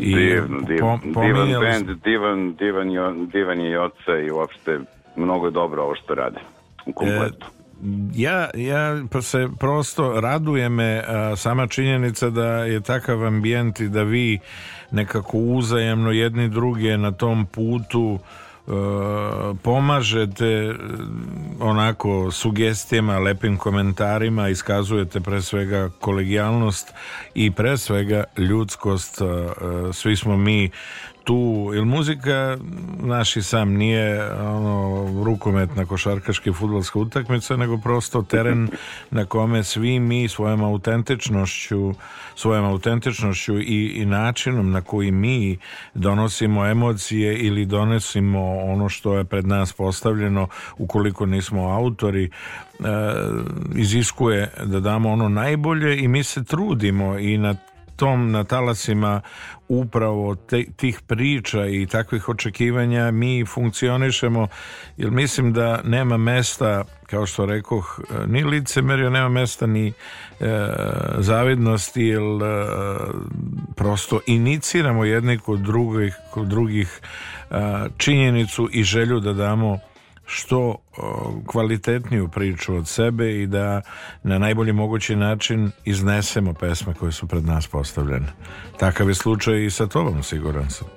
I divno, divno, po- divan band, divan, divan, divan je i oca i uopšte mnogo je dobro ovo što rade u kompletu. ja, ja pa se prosto raduje me a, sama činjenica da je takav ambijent i da vi nekako uzajemno jedni druge na tom putu e, pomažete e, onako sugestijama, lepim komentarima, iskazujete pre svega kolegijalnost i pre svega ljudskost. e, Svi smo mi tu, jer muzika naši sam nije ono rukometna košarkaška i fudbalska utakmica, nego prosto teren na kome svi mi svojom autentičnošću svojom autentičnošću i, i načinom na koji mi donosimo emocije ili donosimo ono što je pred nas postavljeno ukoliko nismo autori e, iziskuje da damo ono najbolje i mi se trudimo i na tom na talasima upravo te, tih priča i takvih očekivanja mi funkcionišemo jer mislim da nema mesta kao što rekoh ni licemerja nema mesta ni e, zavidnosti jer e, prosto iniciramo jedni kod drugih, kod drugih e, činjenicu i želju da damo što kvalitetniju priču od sebe i da na najbolji mogući način iznesemo pesme koje su pred nas postavljene. Takav je slučaj i sa tobom, siguran sam.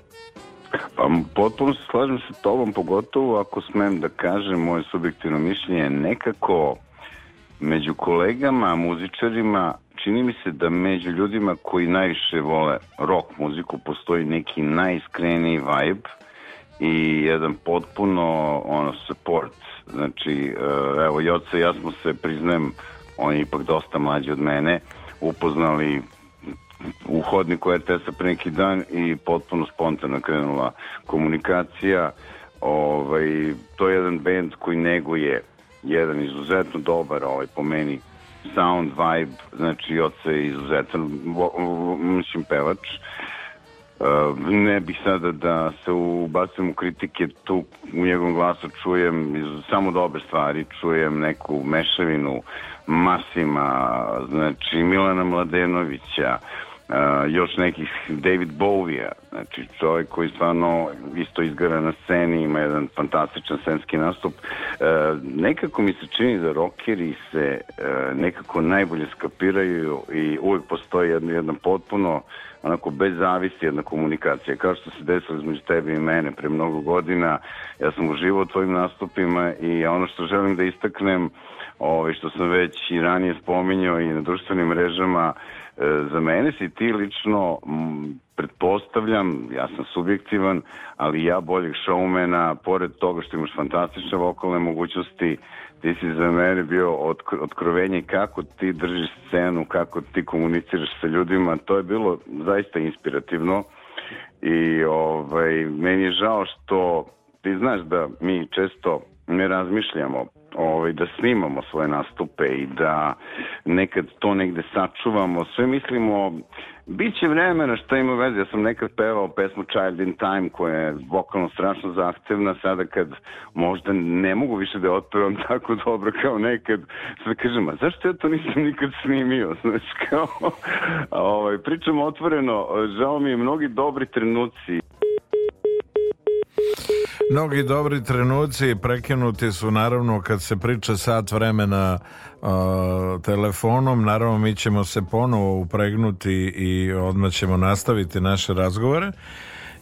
Pa potpuno se slažem sa tobom, pogotovo ako smem da kažem moje subjektivno mišljenje je nekako među kolegama, muzičarima, čini mi se da među ljudima koji najviše vole rock muziku postoji neki najiskreniji vibe i jedan potpuno ono support znači eh, evo Joca ja smo se priznajem on je ipak dosta mlađi od mene upoznali u hodniku RTS-a pre neki dan i potpuno spontano krenula komunikacija. Ovaj, to je jedan band koji neguje jedan izuzetno dobar, ovaj, po meni, sound, vibe, znači oca je izuzetan, mislim, pevač. Ne bih sada da se ubacujem u kritike tu u njegovom glasu čujem samo dobre stvari čujem neku mešavinu Masima znači Milana Mladenovića uh, još nekih David Bowie-a znači čovjek koji stvarno isto izgara na sceni ima jedan fantastičan scenski nastup uh, nekako mi se čini da rokeri se uh, nekako najbolje skapiraju i uvijek postoji jedna, jedna potpuno onako bez zavisti jedna komunikacija. Kao što se desilo između tebe i mene pre mnogo godina, ja sam uživao u tvojim nastupima i ono što želim da istaknem, ovaj, što sam već i ranije spominjao i na društvenim mrežama, za mene si ti lično m, pretpostavljam, ja sam subjektivan, ali ja boljeg šoumena, pored toga što imaš fantastične vokalne mogućnosti, ti si za mene bio otkro, otkrovenje kako ti držiš scenu, kako ti komuniciraš sa ljudima, to je bilo zaista inspirativno i ovaj, meni je žao što ti znaš da mi često ne razmišljamo ovaj, da snimamo svoje nastupe i da nekad to negde sačuvamo. Sve mislimo, bit će vremena šta ima veze. Ja sam nekad pevao pesmu Child in Time koja je vokalno strašno zahtevna. Sada kad možda ne mogu više da otpevam tako dobro kao nekad, sve kažem, a zašto ja to nisam nikad snimio? Znaš, kao, ovaj, pričam otvoreno, žao mi je mnogi dobri trenuci Mnogi dobri trenuci prekinuti su naravno kad se priča sat vremena uh, telefonom, naravno mi ćemo se ponovo upregnuti i odmah ćemo nastaviti naše razgovore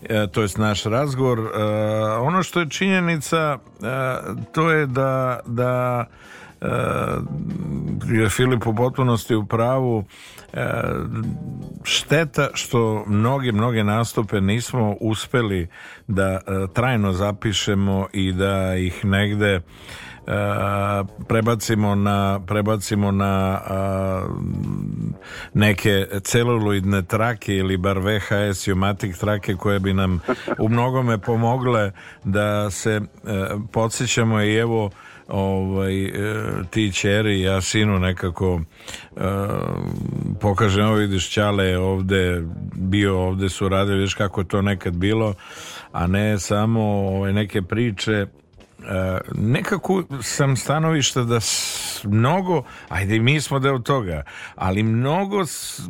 e, to jest naš razgovor. E, ono što je činjenica e, to je da da je Filip u potpunosti u pravu. E, šteta što mnoge mnoge nastupe nismo uspeli da e, trajno zapišemo i da ih negde e, prebacimo na prebacimo na neke celuloidne trake ili bar VHS Umatic trake koje bi nam u mnogome pomogle da se e, podsjećamo i evo ovaj, e, ti čeri ja sinu nekako e, pokažem, vidiš Ćale ovde bio, ovde su radili, vidiš kako to nekad bilo a ne samo ovaj, neke priče. E, nekako sam stanovišta da mnogo, ajde mi smo deo toga, ali mnogo s-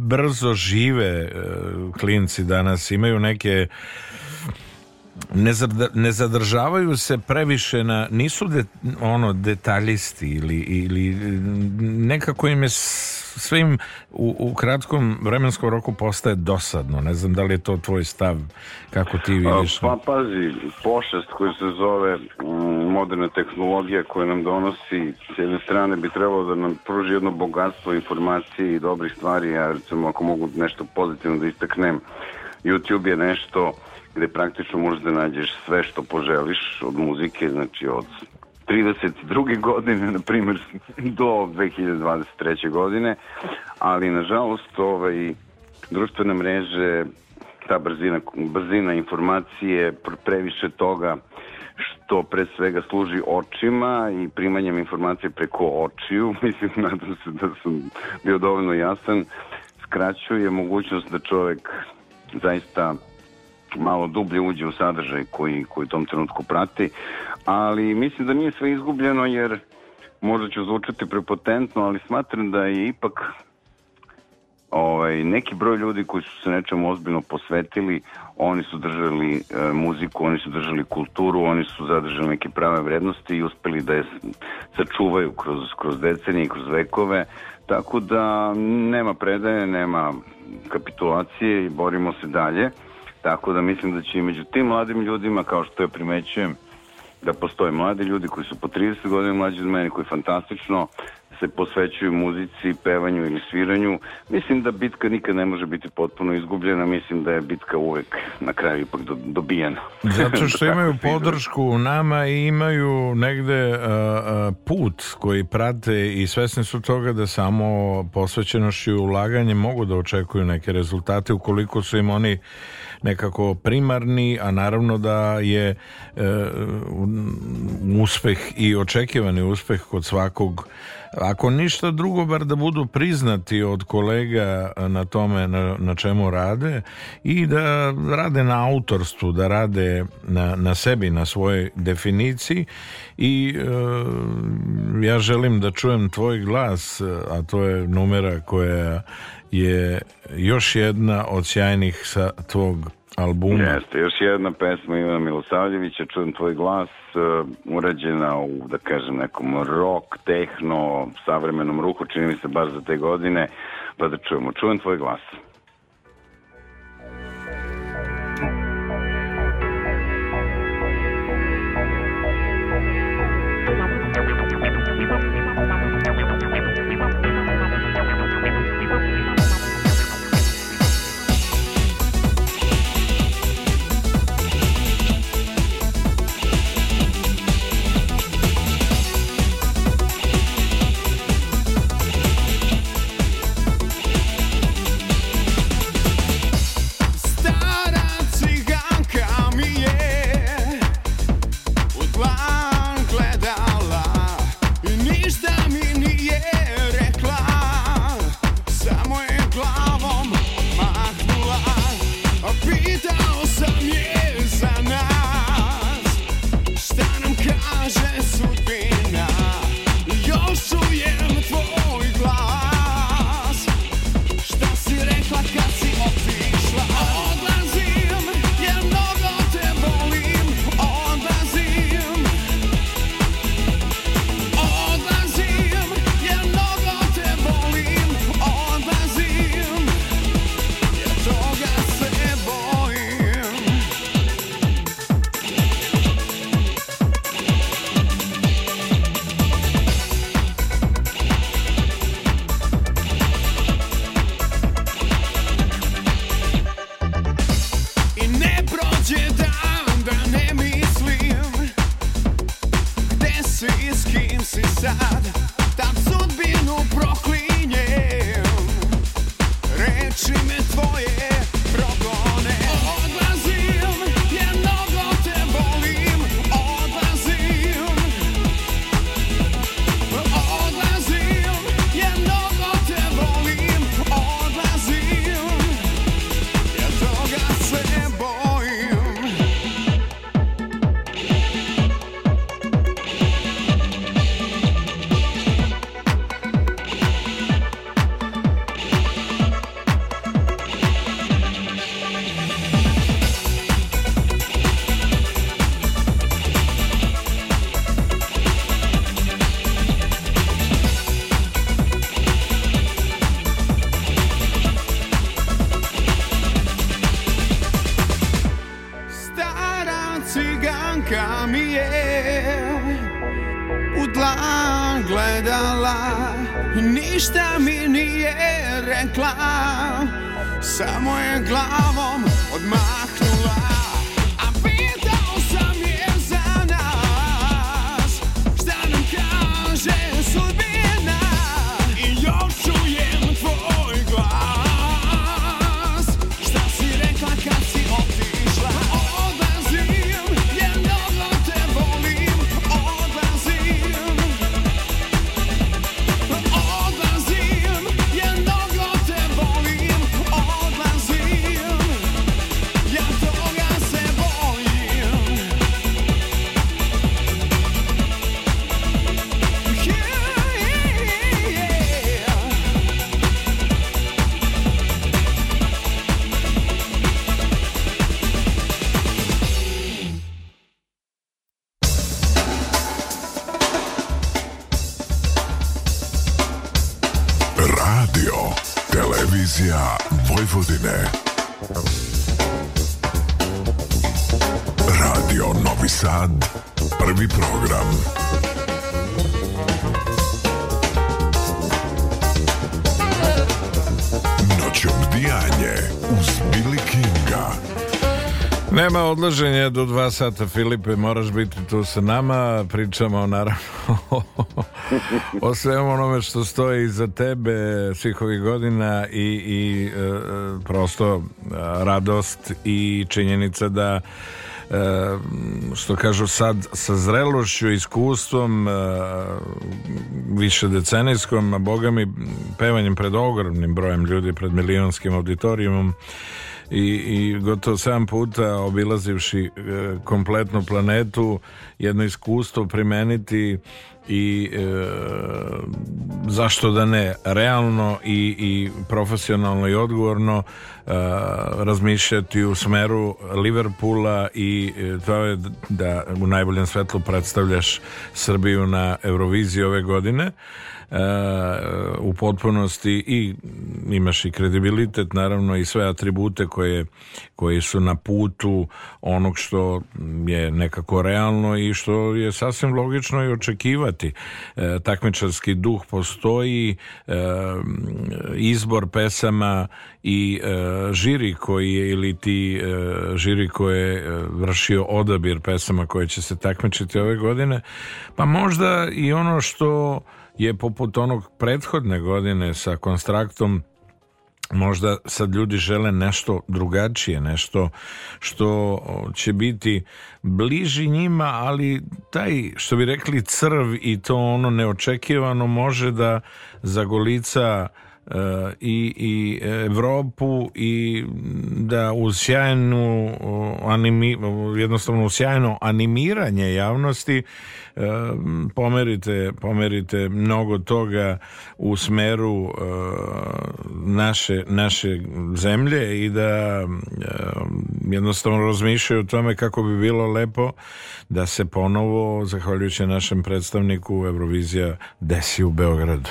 brzo žive e, klinci danas, imaju neke ne, zadržavaju se previše na nisu de, ono detaljisti ili, ili nekako im je s- sve im u, u kratkom vremenskom roku postaje dosadno. Ne znam da li je to tvoj stav kako ti vidiš? Pa pazi, pošast koja se zove mm, moderna tehnologija koja nam donosi s jedne strane bi trebalo da nam pruži jedno bogatstvo informacije i dobrih stvari, ja recimo ako mogu nešto pozitivno da istaknem, YouTube je nešto gde praktično možeš da nađeš sve što poželiš od muzike, znači od 32. godine, na primjer, do 2023. godine, ali nažalost ovaj, društvene mreže ta brzina, brzina informacije, pr- previše toga što pre svega služi očima i primanjem informacije preko očiju, mislim, nadam se da sam bio dovoljno jasan, skraćuje mogućnost da čovek zaista malo dublje uđe u sadržaj koji, koji u tom trenutku prati, ali mislim da nije sve izgubljeno jer možda ću zvučati prepotentno, ali smatram da je ipak ovaj, neki broj ljudi koji su se nečemu ozbiljno posvetili, oni su držali e, muziku, oni su držali kulturu, oni su zadržali neke prave vrednosti i uspeli da je sačuvaju kroz, kroz decenije i kroz vekove, tako da nema predaje, nema kapitulacije i borimo se dalje, tako da mislim da će i među tim mladim ljudima, kao što ja primećujem, da postoje mladi ljudi koji su po 30 godina mlađi od mene, koji fantastično se posvećuju muzici, pevanju ili sviranju. Mislim da bitka nikad ne može biti potpuno izgubljena, mislim da je bitka uvek na kraju ipak do, dobijena. Zato što Da imaju podršku u nama i imaju negde uh, put koji prate i svesni su toga da samo posvećenošću i ulaganjem mogu da očekuju neke rezultate ukoliko su im oni nekako primarni, a naravno da je e, uspeh i očekivani uspeh kod svakog ako ništa drugo, bar da budu priznati od kolega na tome na, na čemu rade i da rade na autorstvu, da rade na, na sebi, na svojoj definiciji. I e, ja želim da čujem tvoj glas, a to je numera koja je još jedna od sjajnih sa tvog albuma. Jeste, još jedna pesma Ivana Milosavljevića, čujem tvoj glas, uh, urađena u, da kažem, nekom rock, tehno, savremenom ruhu, čini mi se baš za te godine, pa da čujemo. Čujem tvoj glas. Nema odlaženja do dva sata Filipe, moraš biti tu sa nama, pričamo naravno o svemu onome što stoji iza tebe svih ovih godina i, i e, prosto e, radost i činjenica da e, što kažu sad sa zrelošću, iskustvom e, više decenijskom, a boga mi pevanjem pred ogromnim brojem ljudi, pred milionskim auditorijumom i, i gotovo 7 puta obilazivši e, kompletnu planetu jedno iskustvo primeniti i e, zašto da ne? Realno i, i profesionalno i odgovorno e, razmišljati u smeru Liverpoola i e, to je da u najboljem svetlu predstavljaš Srbiju na Euroviziji ove godine u potpunosti i imaš i kredibilitet naravno i sve atribute koje, koji su na putu onog što je nekako realno i što je sasvim logično i očekivati. E, takmičarski duh postoji e, izbor pesama i e, žiri koji je ili ti e, žiri koje je vršio odabir pesama koje će se takmičiti ove godine. Pa možda i ono što je poput onog prethodne godine sa konstraktom možda sad ljudi žele nešto drugačije, nešto što će biti bliži njima, ali taj, što bi rekli, crv i to ono neočekivano može da zagolica i, i Evropu i da uz sjajnu animi, jednostavno uz sjajno animiranje javnosti e, pomerite, pomerite mnogo toga u smeru e, naše, naše zemlje i da e, jednostavno razmišljaju o tome kako bi bilo lepo da se ponovo, zahvaljujući našem predstavniku Eurovizija desi u Beogradu.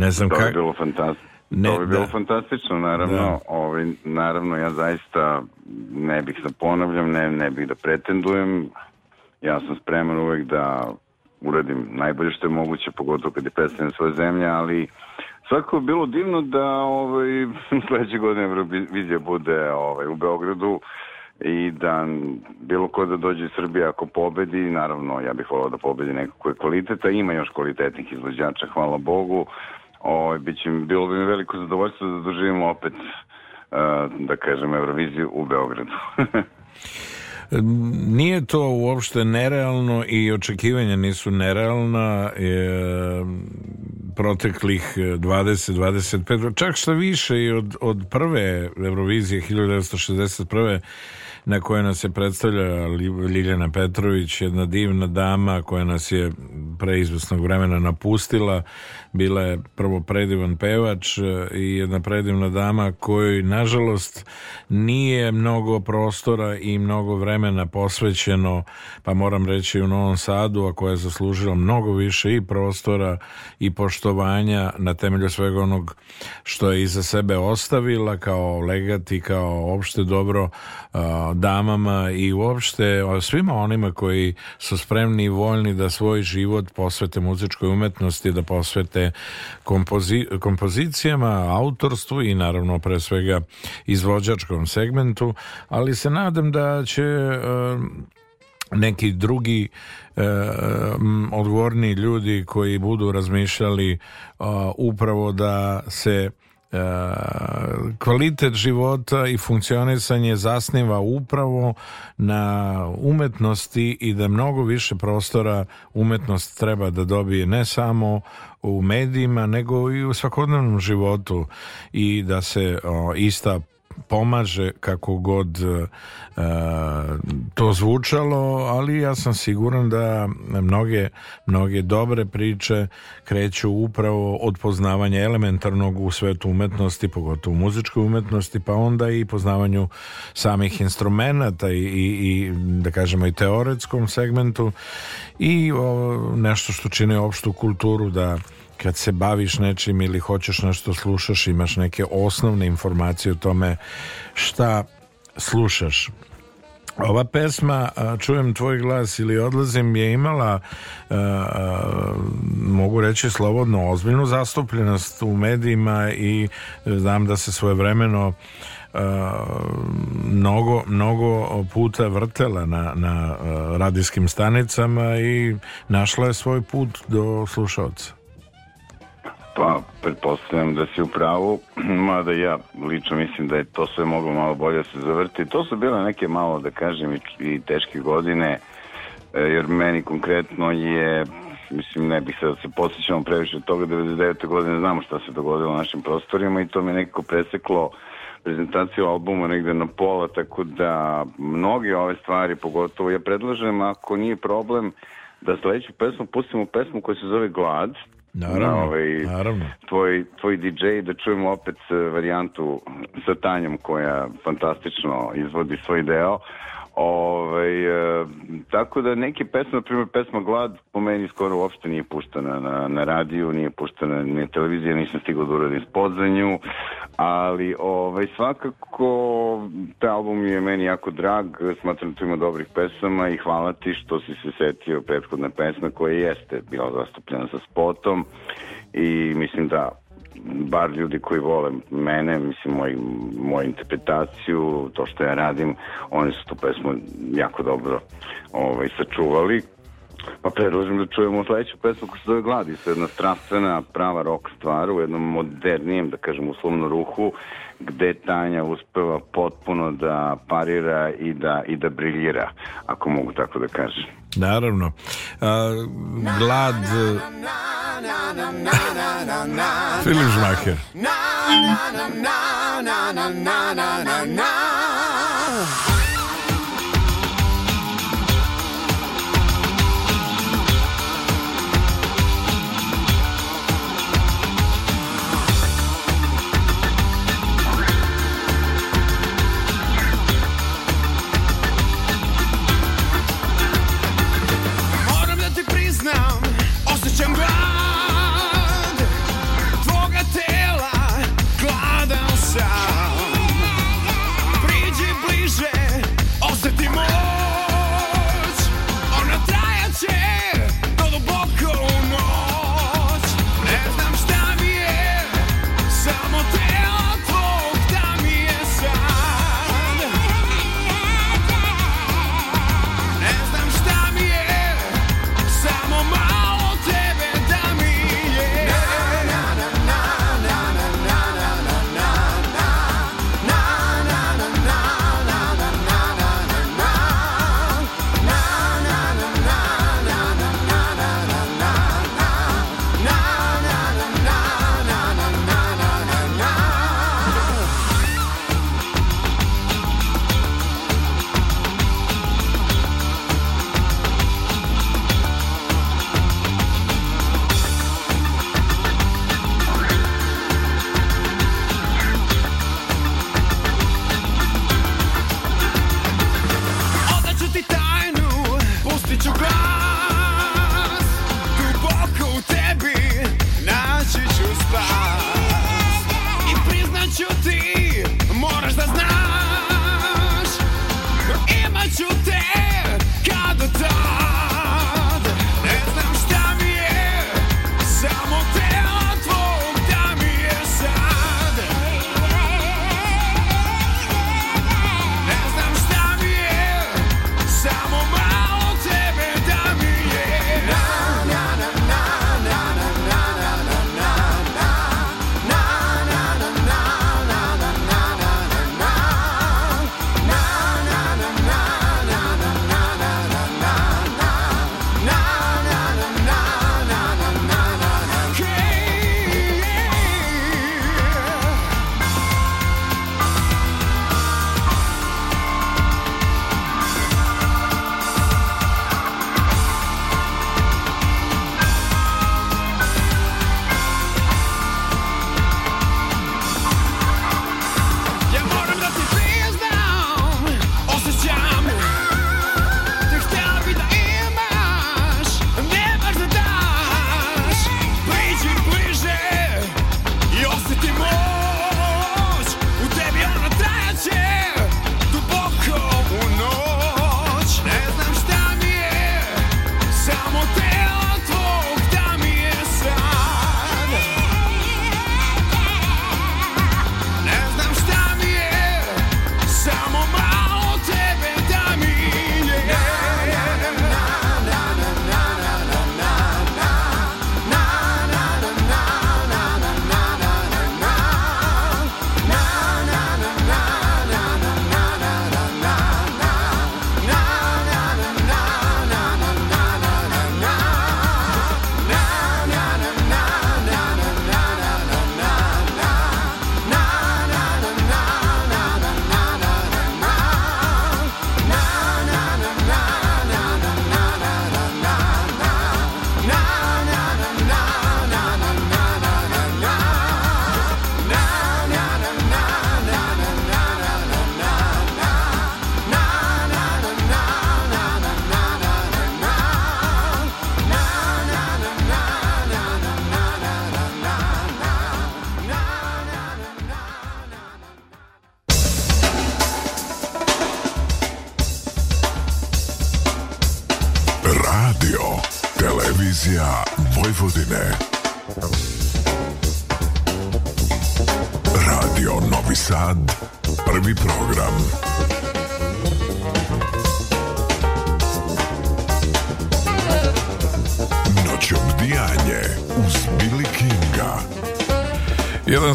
Ne znam to kako... bi bilo fantastično. Ne, to bi bilo da. fantastično, naravno, Da. ovaj, naravno ja zaista ne bih da ponavljam, ne, ne bih da pretendujem, ja sam spreman uvek da uradim najbolje što je moguće, pogotovo kad je predstavljam svoje zemlje, ali svako bi bilo divno da ovaj, sledeće godine Eurovizija bude ovaj, u Beogradu i da bilo ko da dođe iz Srbije ako pobedi, naravno ja bih volao da pobedi neko ko je kvaliteta, ima još kvalitetnih izvođača, hvala Bogu, Ovaj biće bilo bi mi veliko zadovoljstvo da doživimo opet uh, da kažem Euroviziju u Beogradu. Nije to uopšte nerealno i očekivanja nisu nerealna e, proteklih 20-25 čak što više i od, od prve Eurovizije 1961 na kojoj nas je predstavljala Ljiljana Petrović, jedna divna dama koja nas je pre izvesnog vremena napustila. Bila je prvo predivan pevač i jedna predivna dama kojoj, nažalost, nije mnogo prostora i mnogo vremena posvećeno, pa moram reći u Novom Sadu, a koja je zaslužila mnogo više i prostora i poštovanja na temelju svega onog što je iza sebe ostavila kao legat i kao opšte dobro damama i uopšte svima onima koji su spremni i voljni da svoj život posvete muzičkoj umetnosti, da posvete kompozi kompozicijama, autorstvu i naravno pre svega izvođačkom segmentu, ali se nadam da će neki drugi e, odgovorni ljudi koji budu razmišljali a, upravo da se kvalitet života i funkcionisanje zasniva upravo na umetnosti i da mnogo više prostora umetnost treba da dobije ne samo u medijima nego i u svakodnevnom životu i da se o, ista pomaže kako god uh, to zvučalo, ali ja sam siguran da mnoge, mnoge dobre priče kreću upravo od poznavanja elementarnog u svetu umetnosti, pogotovo u muzičkoj umetnosti, pa onda i poznavanju samih instrumenta i, i, i da kažemo i teoretskom segmentu i o, nešto što čini opštu kulturu da kad se baviš nečim ili hoćeš nešto slušaš, imaš neke osnovne informacije o tome šta slušaš. Ova pesma Čujem tvoj glas ili odlazim je imala mogu reći slobodno ozbiljnu zastupljenost u medijima i znam da se svojevremeno mnogo, mnogo puta vrtela na, na radijskim stanicama i našla je svoj put do slušalca. Pa, pretpostavljam da si u pravu, mada ja lično mislim da je to sve moglo malo bolje se zavrti. To su bile neke malo, da kažem, i, teške godine, e, jer meni konkretno je, mislim, ne bih sad da se posjećamo previše od toga, 99. godine znamo šta se dogodilo na našim prostorima i to mi nekako preseklo prezentaciju albuma negde na pola, tako da mnoge ove stvari, pogotovo ja predlažem, ako nije problem, da sledeću pesmu pustimo pesmu koja se zove Glad, Naravno, na ovaj, naravno. tvoj, tvoj DJ da čujemo opet e, varijantu sa Tanjom koja fantastično izvodi svoj deo. Ovaj, e, tako da neke pesme, na primjer pesma Glad po meni skoro uopšte nije puštena na, na radiju, nije puštena ni na televiziji, nisam stigao da uradim spot za nju, ali ovaj, svakako taj album je meni jako drag, smatram da tu ima dobrih pesama i hvala ti što si se setio prethodne pesme koja jeste bila zastupljena sa spotom i mislim da bar ljudi koji vole mene, mislim moj, moju interpretaciju, to što ja radim, oni su tu pesmu jako dobro ovaj, sačuvali. Pa predložim da čujemo sledeću pesmu koja se zove Gladi, to je jedna strastvena prava rock stvar u jednom modernijem, da kažem, uslovno ruhu, gde Tanja uspeva potpuno da parira i da, i da briljira, ako mogu tako da kažem. Naravno. A, glad... Filip Žmaker. Moram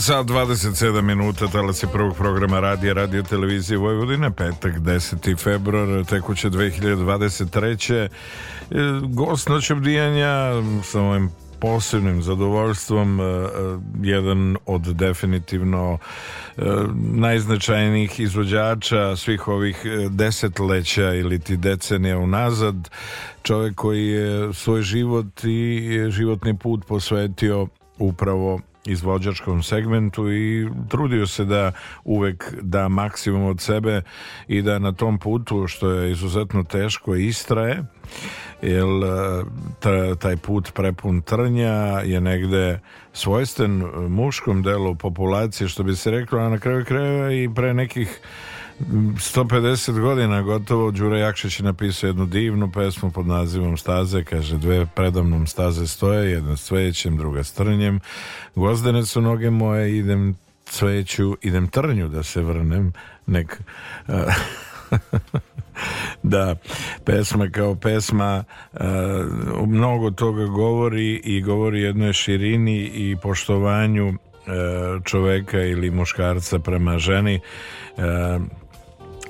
sat 27 minuta talas je prvog programa radija radio televizije Vojvodine petak 10. februar tekuće 2023. E, Gost noć obdijanja sa ovim posebnim zadovoljstvom e, e, jedan od definitivno najznačajnijih izvođača svih ovih desetleća ili ti decenija unazad čovjek koji je svoj život i životni put posvetio upravo izvođačkom segmentu i trudio se da uvek da maksimum od sebe i da na tom putu što je izuzetno teško istraje jer ta- taj put prepun trnja je negde svojsten muškom delu populacije što bi se reklo a na kraju krajeva i pre nekih 150 godina gotovo Đura Jakšić je napisao jednu divnu pesmu pod nazivom Staze, kaže dve predamnom staze stoje, jedna s cvećem, druga s trnjem. Gvozdene su noge moje, idem cveću, idem trnju da se vrnem nek da pesma kao pesma uh, mnogo toga govori i govori jednoj širini i poštovanju uh, čoveka ili muškarca prema ženi uh,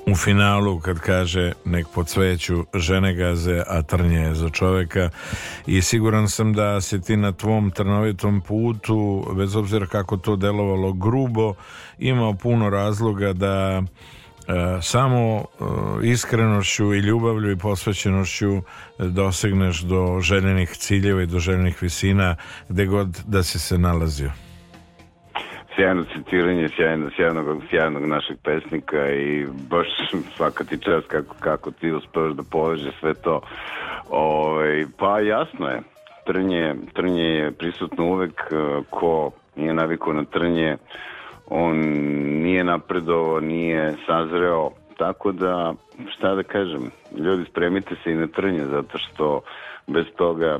u finalu kad kaže nek pod sveću žene gaze, a trnje je za čoveka i siguran sam da se ti na tvom trnovitom putu, bez obzira kako to delovalo grubo, imao puno razloga da e, samo e, iskrenošću i ljubavlju i posvećenošću dosegneš do željenih ciljeva i do željenih visina gde god da si se nalazio. Sjajno citiranje sjajno, sjajnog, sjajnog našeg pesnika i baš svaka ti čast kako, kako ti uspeš da poveže sve to. Ove, pa jasno je, trnje, trnje je prisutno uvek, e, ko nije navikao na trnje, on nije napredovao, nije sazreo, tako da, šta da kažem, ljudi spremite se i na trnje, zato što bez toga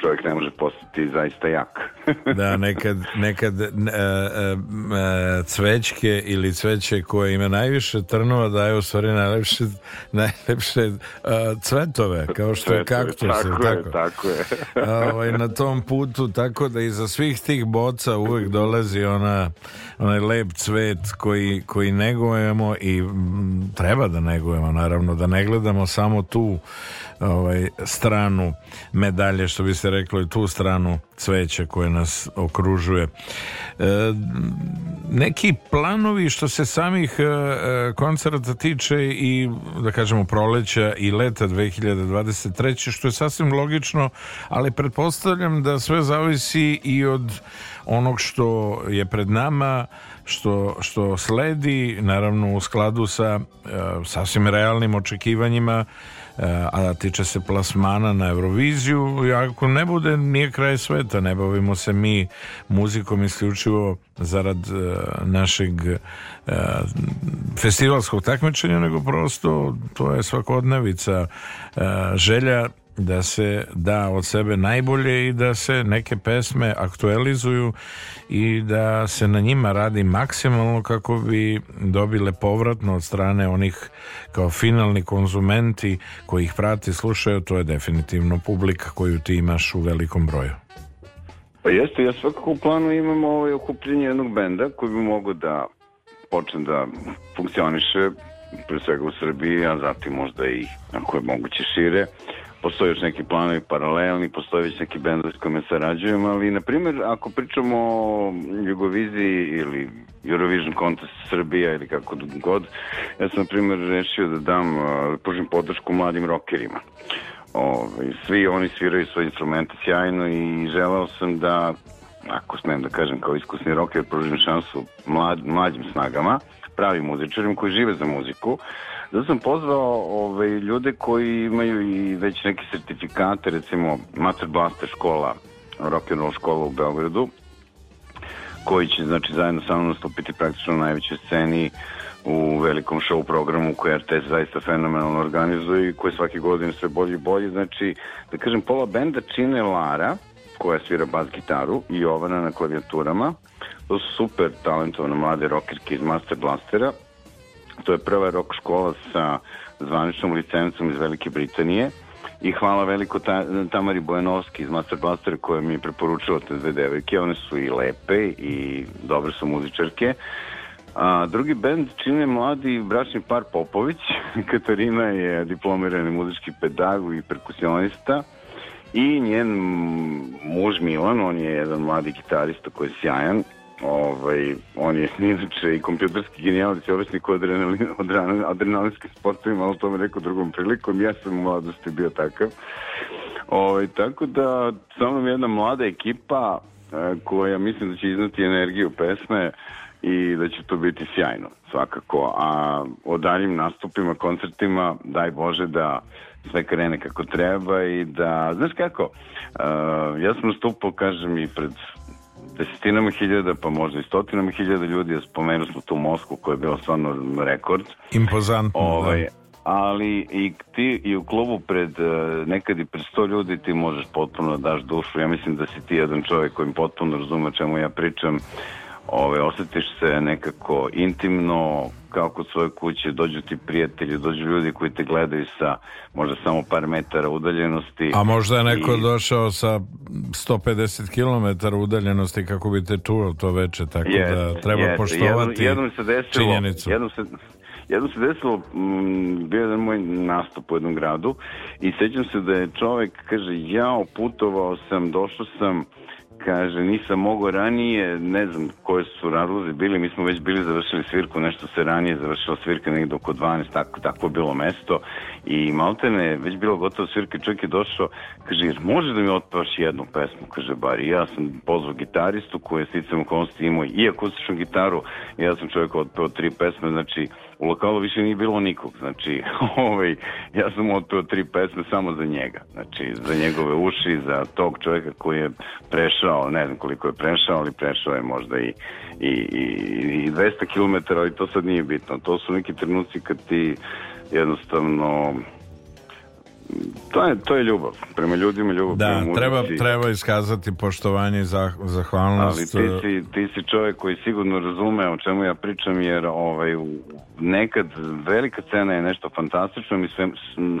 čovjek ne može postati zaista jak. da, nekad, nekad e, e, e, cvećke ili cveće koje ima najviše trnova daje u stvari najlepše, najlepše e, cvetove, kao što je kaktus. tako, ili je, tako je. ovaj, na tom putu, tako da iza svih tih boca uvek dolazi ona, onaj lep cvet koji, koji negujemo i mm, treba da negujemo, naravno, da ne gledamo samo tu ovaj, stranu medalje, što bi se reklo, i tu stranu cveća koje nas okružuje. E, neki planovi što se samih e, koncerta tiče i da kažemo proleća i leta 2023. što je sasvim logično, ali pretpostavljam da sve zavisi i od onog što je pred nama, što, što sledi, naravno u skladu sa e, sasvim realnim očekivanjima a tiče se plasmana na Euroviziju ako ne bude nije kraj sveta ne bavimo se mi muzikom isključivo zarad uh, našeg uh, festivalskog takmičenja nego prosto to je svakodnevica uh, želja da se da od sebe najbolje i da se neke pesme aktualizuju i da se na njima radi maksimalno kako bi dobile povratno od strane onih kao finalni konzumenti koji ih prati, slušaju, to je definitivno publika koju ti imaš u velikom broju. Pa jeste, ja svakako u planu imam ovaj okupljenje jednog benda koji bi mogo da počne da funkcioniše pre svega u Srbiji, a zatim možda i ako je moguće šire. Postoje još neki planovi paralelni, postoje već neki bendovi s kojima sarađujem, ali na primjer ako pričamo o Jugoviziji ili Eurovision Contest Srbija ili kako god, ja sam na primjer rešio da dam, uh, da pružim podršku mladim rokerima. Ove, svi oni sviraju svoje instrumente sjajno i želeo sam da, ako smem da kažem kao iskusni roker, pružim šansu mlad, mlađim snagama, pravim muzičarima koji žive za muziku, da sam pozvao ove, ljude koji imaju i već neke sertifikate, recimo Master Blaster škola, roll škola u Beogradu, koji će znači zajedno sa mnom nastupiti praktično na najvećoj sceni u velikom show programu koji RTS zaista fenomenalno organizuje i koji svake godine sve bolji i bolji. Znači, da kažem, pola benda čine Lara, koja svira bas gitaru i Jovana na klavijaturama. To su super talentovane mlade rockerke iz Master Blastera. To je prva rock škola sa zvaničnom licencom iz Velike Britanije i hvala veliko ta, Tamari Bojanovski iz Master Blastera koja mi je preporučila te dve devojke, one su i lepe i dobre su muzičarke. A, drugi bend čine mladi bračni par Popović. Katarina je diplomirani muzički pedagog i perkusionista i njen muž Milan, on je jedan mladi gitarista koji je sjajan. Ovaj, on je inače i kompjuterski genijalac i obisnik u adrenalin, adrenalinskim sportovima, ali to me rekao drugom prilikom. Ja sam u mladosti bio takav. Ovaj, tako da sa mnom je jedna mlada ekipa e, koja mislim da će iznati energiju pesme i da će to biti sjajno svakako. A o daljim nastupima, koncertima, daj Bože da sve krene kako treba i da, znaš kako, uh, ja sam nastupao, kažem, i pred desetinama hiljada, pa možda i stotinama hiljada ljudi, ja spomenuo smo tu Moskvu koja je bila stvarno rekord. Impozantno, Ovaj, da. ali i ti i u klubu pred uh, nekad i pred sto ljudi ti možeš potpuno da daš dušu. Ja mislim da si ti jedan čovjek kojim potpuno razume čemu ja pričam. Ove, osjetiš se nekako intimno, kao kod svoje kuće, dođu ti prijatelji, dođu ljudi koji te gledaju sa možda samo par metara udaljenosti. A možda je neko I- došao sa 150 km udaljenosti kako bi te čuo to veče, tako da Jeste, treba jeste. poštovati jednom, jednom se desilo, činjenicu. Jednom se, jednom se desilo, mm, bio je jedan moj nastup u jednom gradu i sećam se da je čovek, kaže, ja putovao sam, došao sam, kaže, nisam mogao ranije, ne znam koje su razlozi bili, mi smo već bili završili svirku, nešto se ranije završila svirka negdje oko 12, tako, tako je bilo mesto. I maltene već bilo gotovo svirka, čovjek je došao, kaže, jer može da mi otpevaš jednu pesmu, kaže, bar ja sam pozvao gitaristu koji je sticam okolnosti imao i akustičnu gitaru, ja sam čovjek otpeo tri pesme, znači u lokalu više nije bilo nikog, znači ovaj, ja sam otpeo tri pesme samo za njega, znači za njegove uši, za tog čovjeka koji je prešao, ne znam koliko je prešao, ali prešao je možda i, i, i, i 200 km, ali to sad nije bitno, to su neki trenuci kad ti jednostavno to je, to je ljubav, prema ljudima ljubav Da, prema treba, treba iskazati poštovanje i zah, Ali zahvalnost. ti si, ti si čovjek koji sigurno razume o čemu ja pričam, jer ovaj, nekad velika scena je nešto fantastično, mi sve,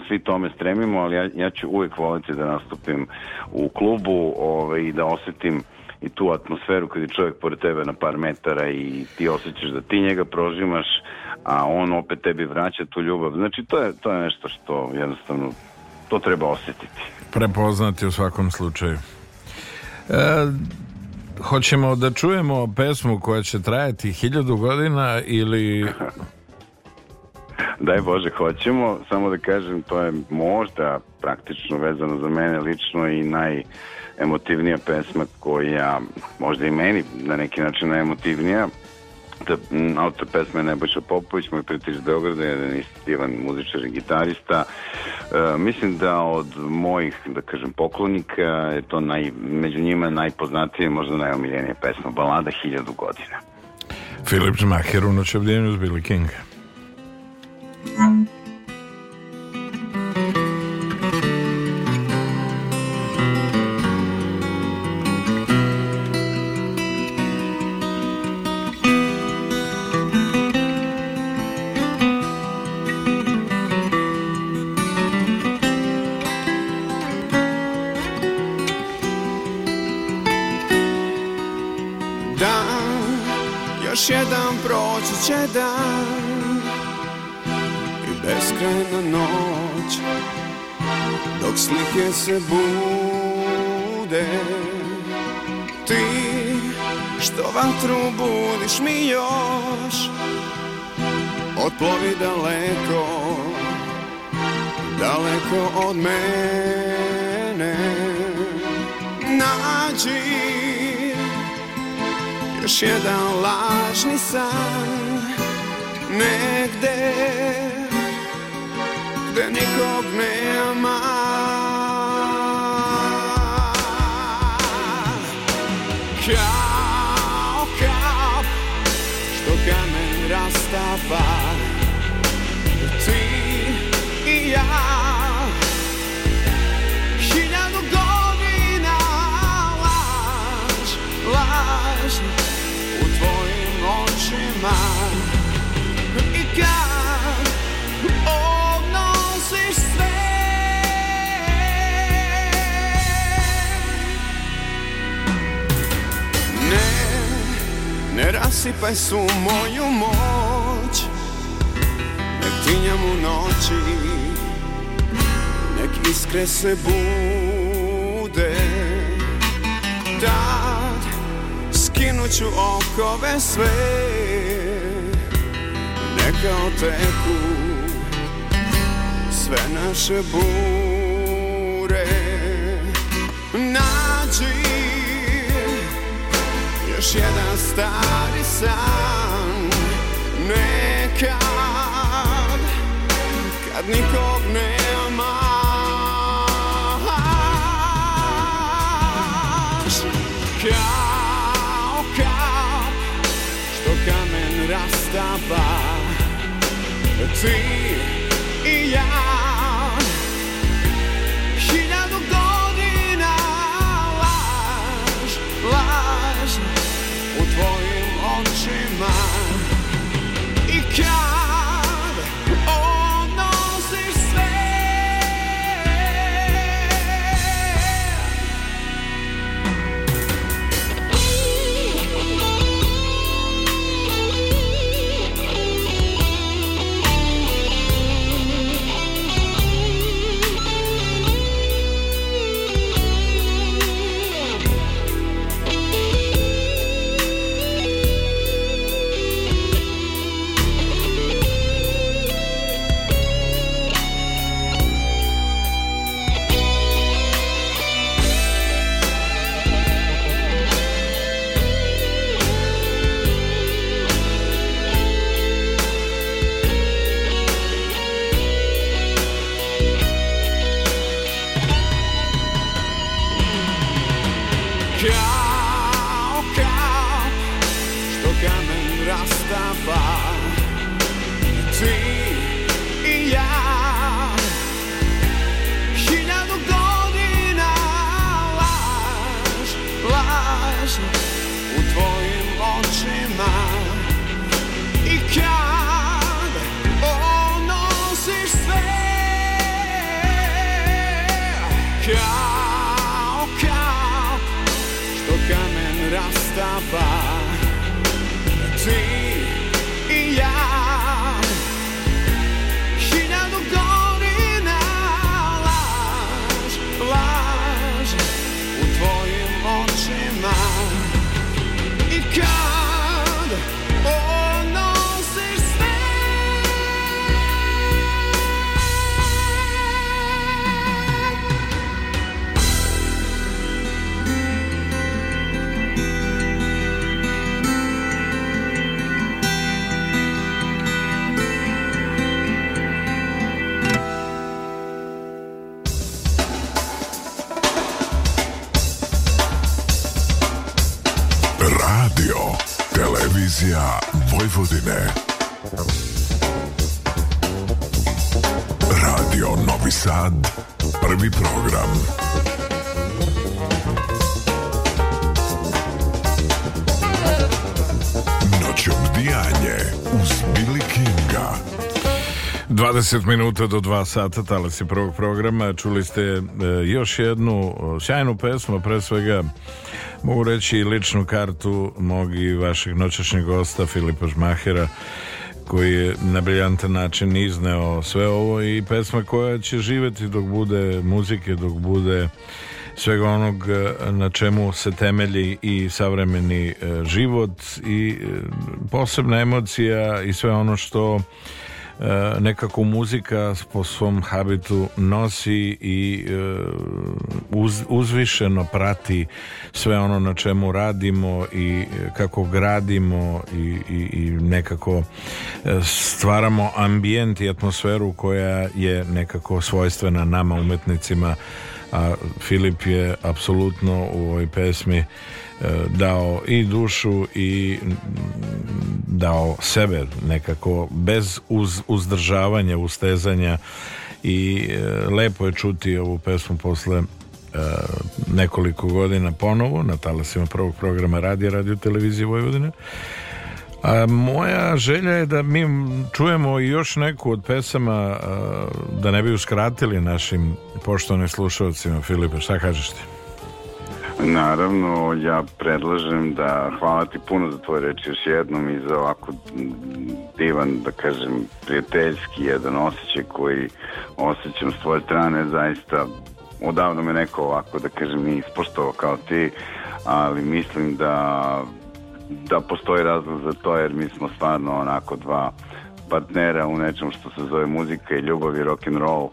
svi tome stremimo, ali ja, ja ću uvijek voliti da nastupim u klubu ovaj, i da osjetim i tu atmosferu kad je čovjek pored tebe na par metara i ti osjećaš da ti njega prožimaš, a on opet tebi vraća tu ljubav. Znači to je, to je nešto što jednostavno to treba osjetiti. prepoznati u svakom slučaju. E, hoćemo da čujemo pesmu koja će trajati hiljadu godina ili Daj Bože, hoćemo. Samo da kažem, to je možda praktično vezano za mene lično i najemotivnija pesma koja, možda i meni na neki način najemotivnija. Da, m, autor pesme Nebojša Popović, moj prijatelj iz Beograda, jedan istivan muzičar i gitarista. E, mislim da od mojih, da kažem, poklonika je to naj, među njima najpoznatije, možda najomiljenija pesma, balada Hiljadu godina. Filip Žmaher u noćevdjenju s Billy King. Će dan. I beskrajna noć Dok slike se bude. Ti što vatru budiš mi još Otplovi daleko Daleko od mene. Nađi još jedan lažni san. Negde Gde nikog nema rasipaj su moju moć Nek tinjam u noći Nek iskre se bude. Tad skinuću okove sve Neka oteku sve naše bure. Nađi još jedan stari san Nekad kad nikog nema Kao kap što kamen rastapa Ti i ja 20 minuta do 2 sata talasi prvog programa. Čuli ste e, još jednu e, sjajnu pesmu, pre svega mogu reći ličnu kartu mog i vašeg noćašnjeg gosta Filipa Žmahera koji je na briljantan način izneo sve ovo i pesma koja će živeti dok bude muzike, dok bude svega onog e, na čemu se temelji i savremeni e, život i posebna emocija i sve ono što nekako muzika po svom habitu nosi i e, uz, uzvišeno prati sve ono na čemu radimo i e, kako gradimo i, i, i nekako e, stvaramo ambijent i atmosferu koja je nekako svojstvena nama umetnicima a Filip je apsolutno u ovoj pesmi e, dao i dušu i dao sebe nekako bez uz, uzdržavanja, ustezanja. I e, lepo je čuti ovu pesmu posle e, nekoliko godina ponovo na talasima prvog programa radija radio televizije Vojvodine. A moja želja je da mi čujemo i još neku od pesama a, da ne bi uskratili našim poštovanim slušalcima. Filipe, šta kažeš ti? Naravno, ja predlažem da hvala ti puno za tvoje reči još jednom i za ovako divan, da kažem, prijateljski jedan osjećaj koji osjećam s tvoje strane, zaista odavno me neko ovako, da kažem, nije ispoštovao kao ti, ali mislim da da postoji razlog za to jer mi smo stvarno onako dva partnera u nečem što se zove muzika i ljubav i rock and roll.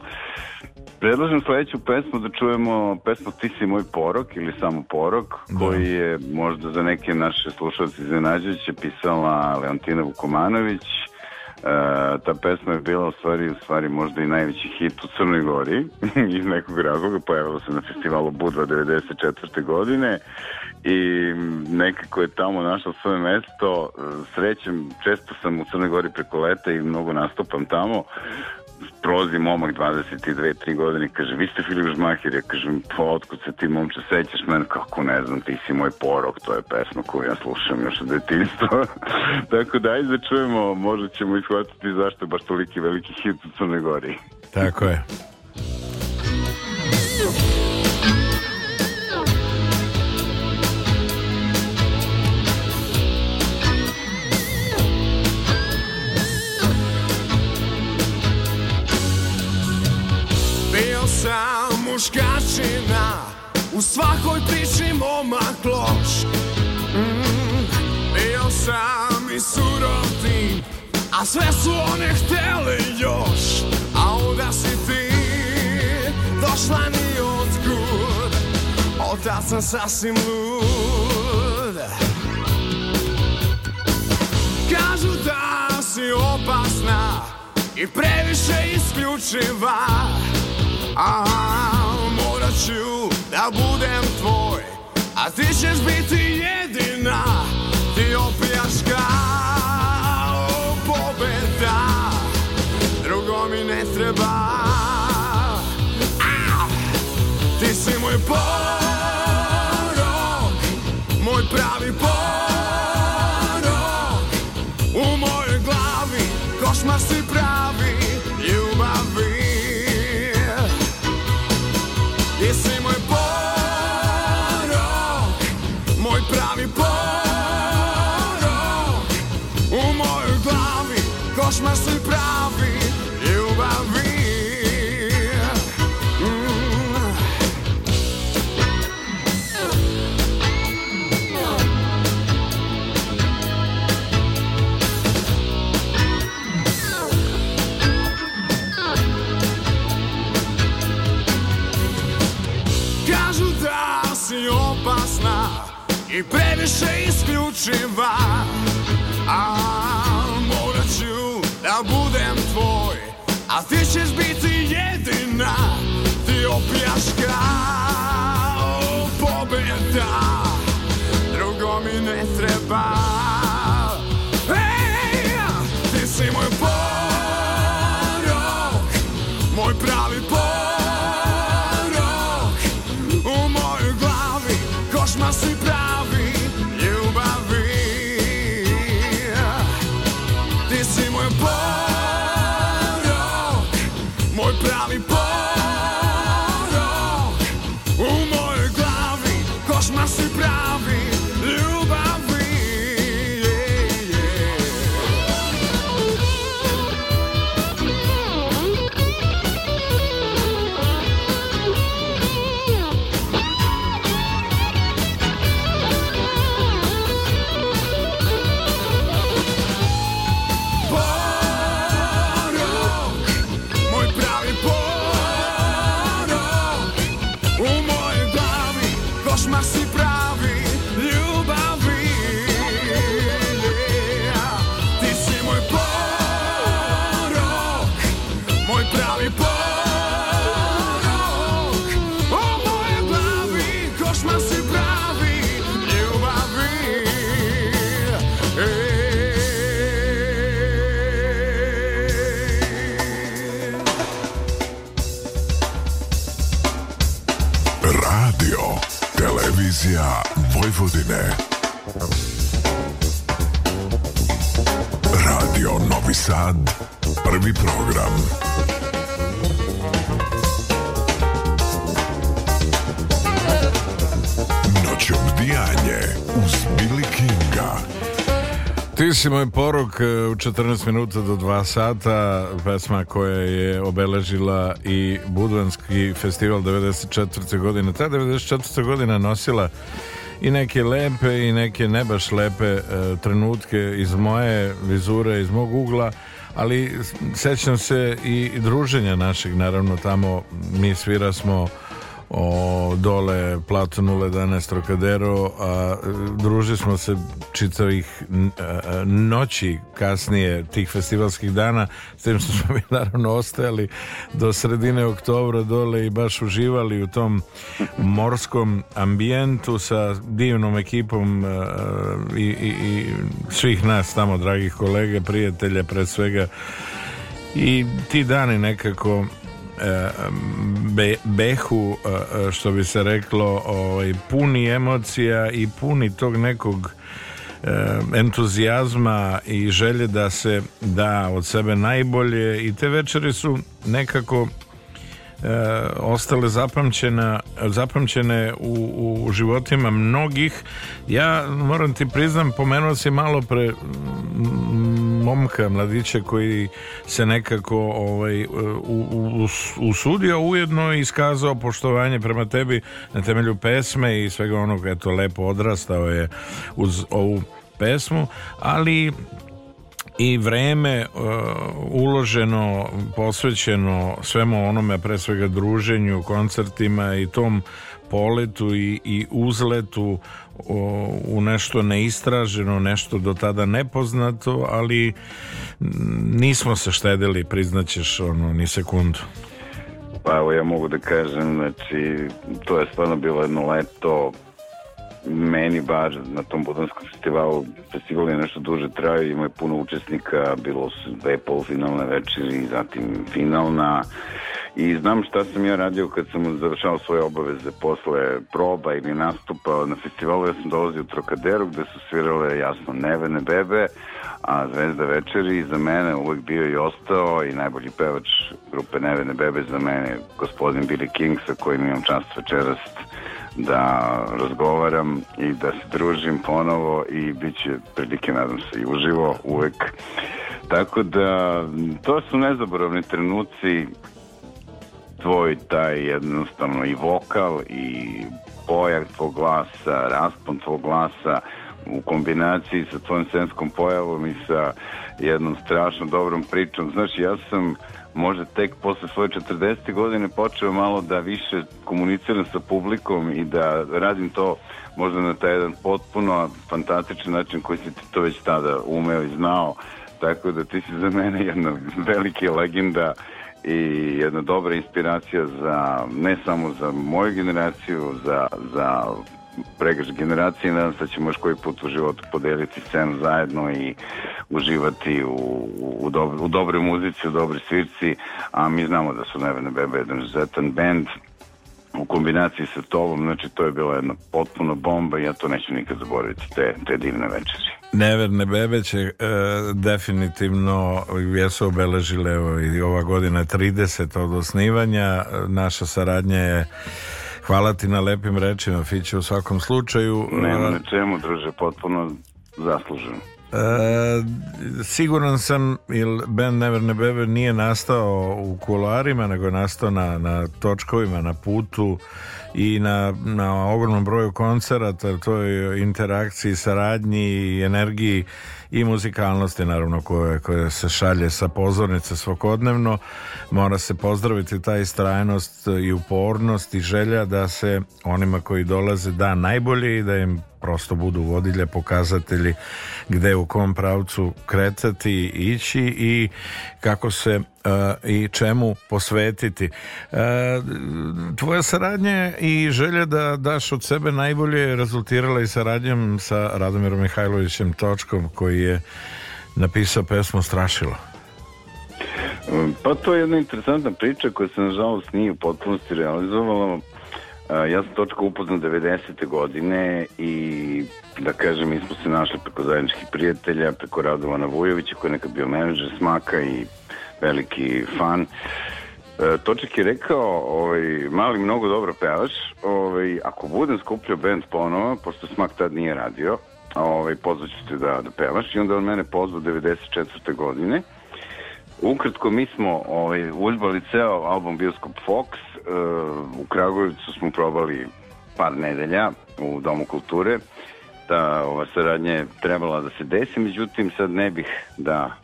Predlažem sledeću pesmu da čujemo pesmu Ti si moj porok ili samo porok koji je možda za neke naše slušalci iznenađujuće pisala Leontina Vukomanović. E, ta pesma je bila u stvari, u stvari možda i najveći hit u Crnoj Gori iz nekog razloga, pojavila se na festivalu Budva 94. godine i nekako je tamo našla svoje mesto. Srećem, često sam u Crnoj Gori preko leta i mnogo nastupam tamo. Prolazi momak 22-3 godine, kaže, vi ste Filip Žmahir, ja kažem, pa otkud se ti momče sećaš mene, kako ne znam, ti si moj porok, to je pesma koju ja slušam još od detinjstva. Tako da, ajde da čujemo, možda ćemo ishvatiti zašto je baš toliki veliki hit u Crnoj Gori. Tako je. Sam muškačina U svakoj priči momak loš mm, Bio sam i surov A sve su one htele još. A onda si ti Došla ni otkud Od tad sam sasvim lud. Kažu da si opasna I previše isključiva. A morat ću da budem tvoj A ti ćeš biti jedina Ti opljaška pobeda. Drugo mi ne treba. Ti si moj porok Moj pravi porok isključiva A morat ću da budem tvoj. A ti ćeš biti jedina Ti opljaška pobeda Drugo mi ne treba Ti si moj poruk e, u 14 minuta do 2 sata, pesma koja je obeležila i Budvanski festival 94. godine. Ta 94. godina nosila i neke lepe i neke ne baš lepe e, trenutke iz moje vizure, iz mog ugla, ali sećam se i druženja našeg, naravno tamo mi svira smo o, dole Plato 011 Trocadero a družili smo se čitavih noći kasnije tih festivalskih dana s tim što smo mi naravno ostajali do sredine oktobra dole i baš uživali u tom morskom ambijentu sa divnom ekipom i, i, i svih nas tamo dragih kolega, prijatelja pre svega. I ti dani nekako be, behu što bi se reklo ovaj, puni emocija i puni tog nekog entuzijazma i želje da se da od sebe najbolje i te večeri su nekako e, ostale zapamćena, zapamćene u, u životima mnogih. Ja moram ti priznam, pomenuo si malo pre momka, mladića koji se nekako ovaj, usudio ujedno i iskazao poštovanje prema tebi na temelju pesme i svega onog, eto, lepo odrastao je uz ovu pesmu, ali i vreme uh, uloženo, posvećeno svemu onome, pre svega druženju, koncertima i tom poletu i, i uzletu u nešto neistraženo, nešto do tada nepoznato, ali nismo se štedili, priznaćeš ono, ni sekundu. Pa evo ja mogu da kažem, znači to je stvarno bilo jedno leto meni bar na tom Budanskom festivalu festival je nešto duže trajao ima je puno učesnika bilo su dve polufinalne večeri zatim finalna. I znam šta sam ja radio kad sam završao svoje obaveze posle proba ili nastupa na festivalu. Ja sam dolazio u Trokaderu gde su svirale jasno Nevene bebe a Zvezda večeri za mene uvek bio i ostao i najbolji pevač grupe Nevene bebe za mene gospodin Billy King sa kojim imam čast večeras da razgovaram i da se družim ponovo i bit će prilike, nadam se, i uživo uvek. Tako da, to su nezaboravni trenuci tvoj taj jednostavno i vokal i pojak tvog glasa, raspon tvog glasa u kombinaciji sa tvojom scenskom pojavom i sa jednom strašno dobrom pričom. Znaš, ja sam možda tek posle svoje 40. godine počeo malo da više komuniciram sa publikom i da radim to možda na taj jedan potpuno fantastičan način koji si ti to već tada umeo i znao. Tako da ti si za mene jedna velika legenda i jedna dobra inspiracija za ne samo za moju generaciju, za, za pregrš generacije nadam se da ćemo još koji put u životu podeliti scenu zajedno i uživati u, u, dobro, u dobroj muzici, u dobroj svirci, a mi znamo da su Nevene Bebe jedan izuzetan band u kombinaciji sa tobom, znači to je bila jedna potpuno bomba i ja to neću nikad zaboraviti, te, te divne večeri. Neverne bebe će e, definitivno jesu obeležile evo, i ova godina 30 od osnivanja, naša saradnja je Hvala ti na lepim rečima, Fiće, u svakom slučaju. Nema na čemu, druže, potpuno zasluženo. E, siguran sam il band Never Ne Bebe nije nastao u kularima nego je nastao na, na točkovima na putu i na, na ogromnom broju koncerata toj interakciji, saradnji i energiji i muzikalnosti naravno koje, koje se šalje sa pozornice svakodnevno. Mora se pozdraviti ta istrajnost i upornost i želja da se onima koji dolaze da najbolje i da im prosto budu vodilje, pokazatelji gde u kom pravcu kretati ići i kako se uh, i čemu posvetiti. Uh, tvoja saradnja i želja da daš od sebe najbolje rezultirala i saradnjom sa Radomirom Mihajlovićem Točkom koji je napisao pesmu Strašilo. Pa to je jedna interesantna priča koja se nažalost nije u potpunosti realizovala ja sam Točka upoznao 90. godine i da kažem, mi smo se našli preko zajedničkih prijatelja, preko Radovana Vujovića koji je nekad bio menadžer Smaka i veliki fan. E, Toček je rekao, ovaj, mali mnogo dobro pevaš, ovaj, ako budem skupljao band ponovo, pošto Smak tad nije radio, ovaj, pozvaću te da, da pevaš i onda on mene pozvao 94. godine. Ukratko, mi smo ovaj, uzbali ceo album Bioskop Fox, u Kragujevcu smo probali par nedelja u Domu kulture, da ova saradnja je trebala da se desi, međutim sad ne bih da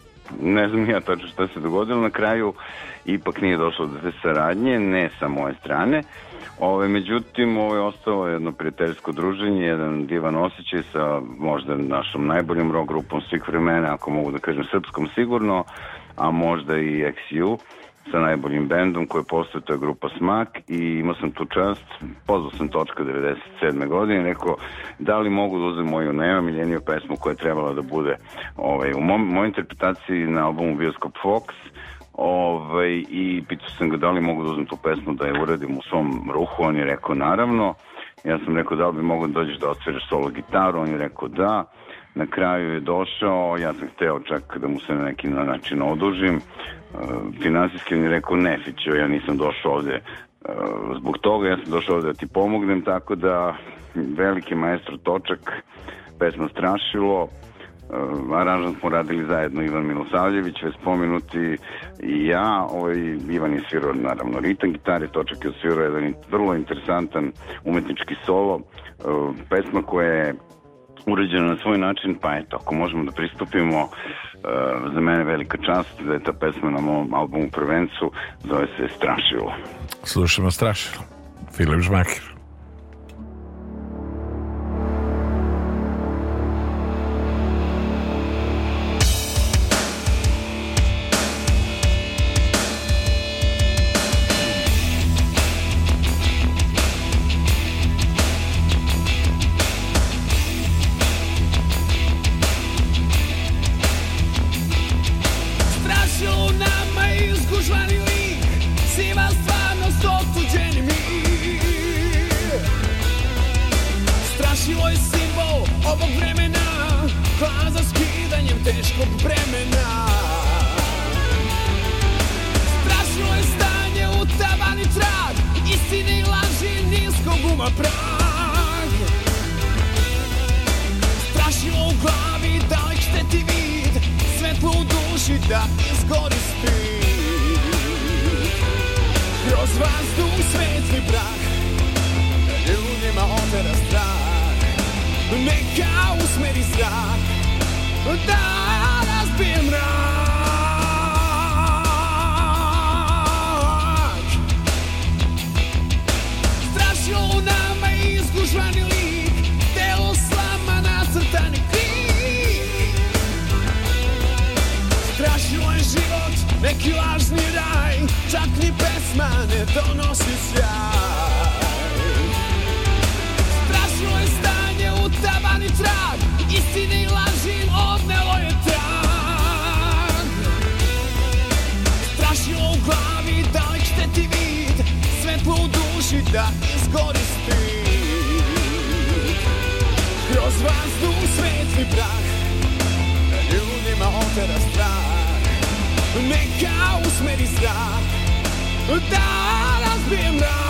ne znam ja tačno šta se dogodilo na kraju ipak nije došlo do te saradnje ne sa moje strane. Ove, međutim, ovo je ostalo jedno prijateljsko druženje, jedan divan osjećaj sa možda našom najboljom rock grupom svih vremena, ako mogu da kažem srpskom sigurno, a možda i XU sa najboljim bendom koji postoje, to je grupa Smak i imao sam tu čast, pozvao sam točka 97. godine, rekao da li mogu da uzem moju najomiljeniju pesmu koja je trebala da bude ovaj, u mom, mojoj interpretaciji na albumu Bioskop Fox, ovaj, i pitao sam ga da li mogu da uzmem tu pesmu da je uradim u svom ruhu, on je rekao naravno, ja sam rekao da li bi mogu da dođeš da odsviraš solo gitaru, on je rekao da, na kraju je došao, ja sam hteo čak da mu se na neki način odužim, finansijski on je rekao ne Fićo, ja nisam došao ovde uh, zbog toga, ja sam došao ovde da ti pomognem, tako da veliki maestro Točak, pesma Strašilo, uh, aranžan smo radili zajedno Ivan Milosavljević, već spomenuti i ja, ovaj, Ivan je svirao naravno ritam gitare, Točak je svirao jedan vrlo interesantan umetnički solo, uh, pesma koja je urađena na svoj način, pa eto, ako možemo da pristupimo, uh, za mene velika čast da je ta pesma na mom albumu Prvencu, zove se Strašilo. Slušamo strašilo. Filip Žmakir. Neki lažni raj Čak ni pesma ne donosi sjaj. Strašilo je stanje u tabani trag Istine i laži odnelo je trag. Strašilo u glavi, dalek šteti vid Svetlo u duši da izgori stid Kroz vazduh svetli prah ljudima otera strah Neka usmeri zrak Da razbije mrak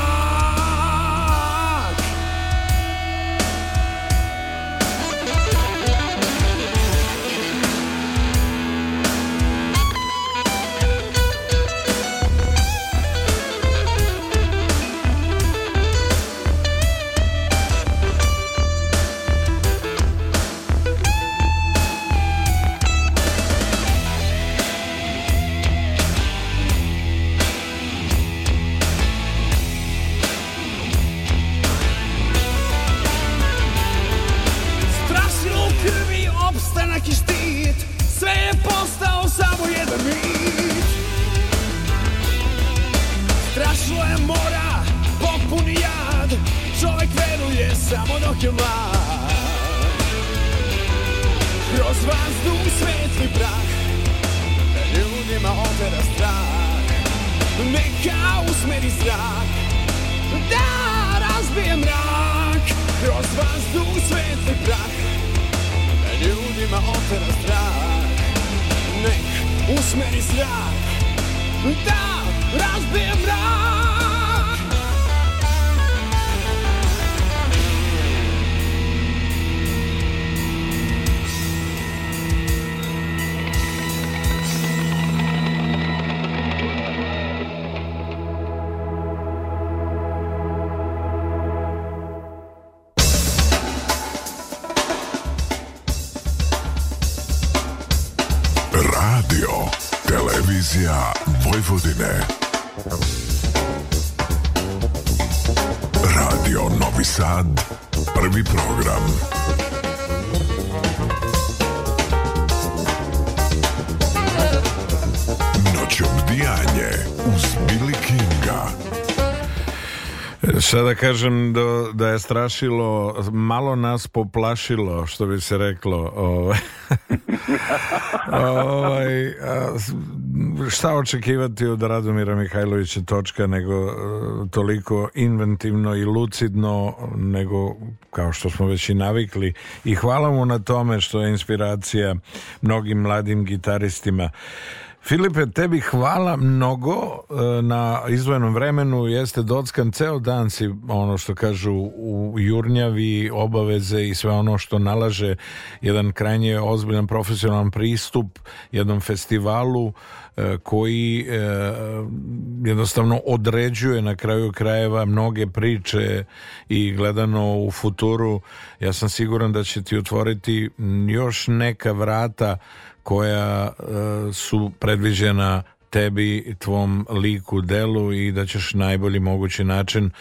Šta da kažem da, da je strašilo, malo nas poplašilo, što bi se reklo. Ovaj, ovaj, a, šta očekivati od Radomira Mihajlovića točka nego e, toliko inventivno i lucidno nego kao što smo već i navikli i hvala mu na tome što je inspiracija mnogim mladim gitaristima Filipe, tebi hvala mnogo e, na izvojenom vremenu, jeste dockan ceo dan si ono što kažu u jurnjavi, obaveze i sve ono što nalaže. Jedan krajnje ozbiljan profesionalan pristup jednom festivalu e, koji e, jednostavno određuje na kraju krajeva mnoge priče i gledano u futuru. Ja sam siguran da će ti otvoriti još neka vrata koja e, su predviđena tebi, tvom liku, delu i da ćeš najbolji mogući način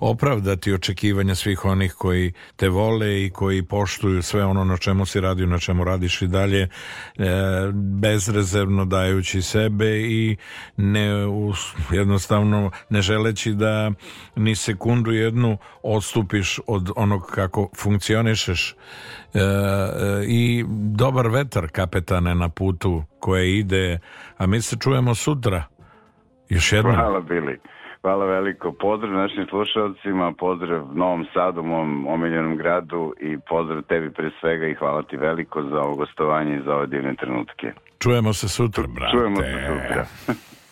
opravdati očekivanja svih onih koji te vole i koji poštuju sve ono na čemu si radio, na čemu radiš i dalje e, bezrezervno dajući sebe i ne jednostavno ne želeći da ni sekundu jednu odstupiš od onog kako funkcionišeš. E, e, i dobar vetar kapetane na putu koje ide, a mi se čujemo sutra. Još jednom. Hvala Bili. Hvala veliko. Pozdrav našim slušalcima, pozdrav Novom Sadu, mom omiljenom gradu i pozdrav tebi pre svega i hvala ti veliko za ovo gostovanje i za ove divne trenutke. Čujemo se sutra, brate. Čujemo se sutra.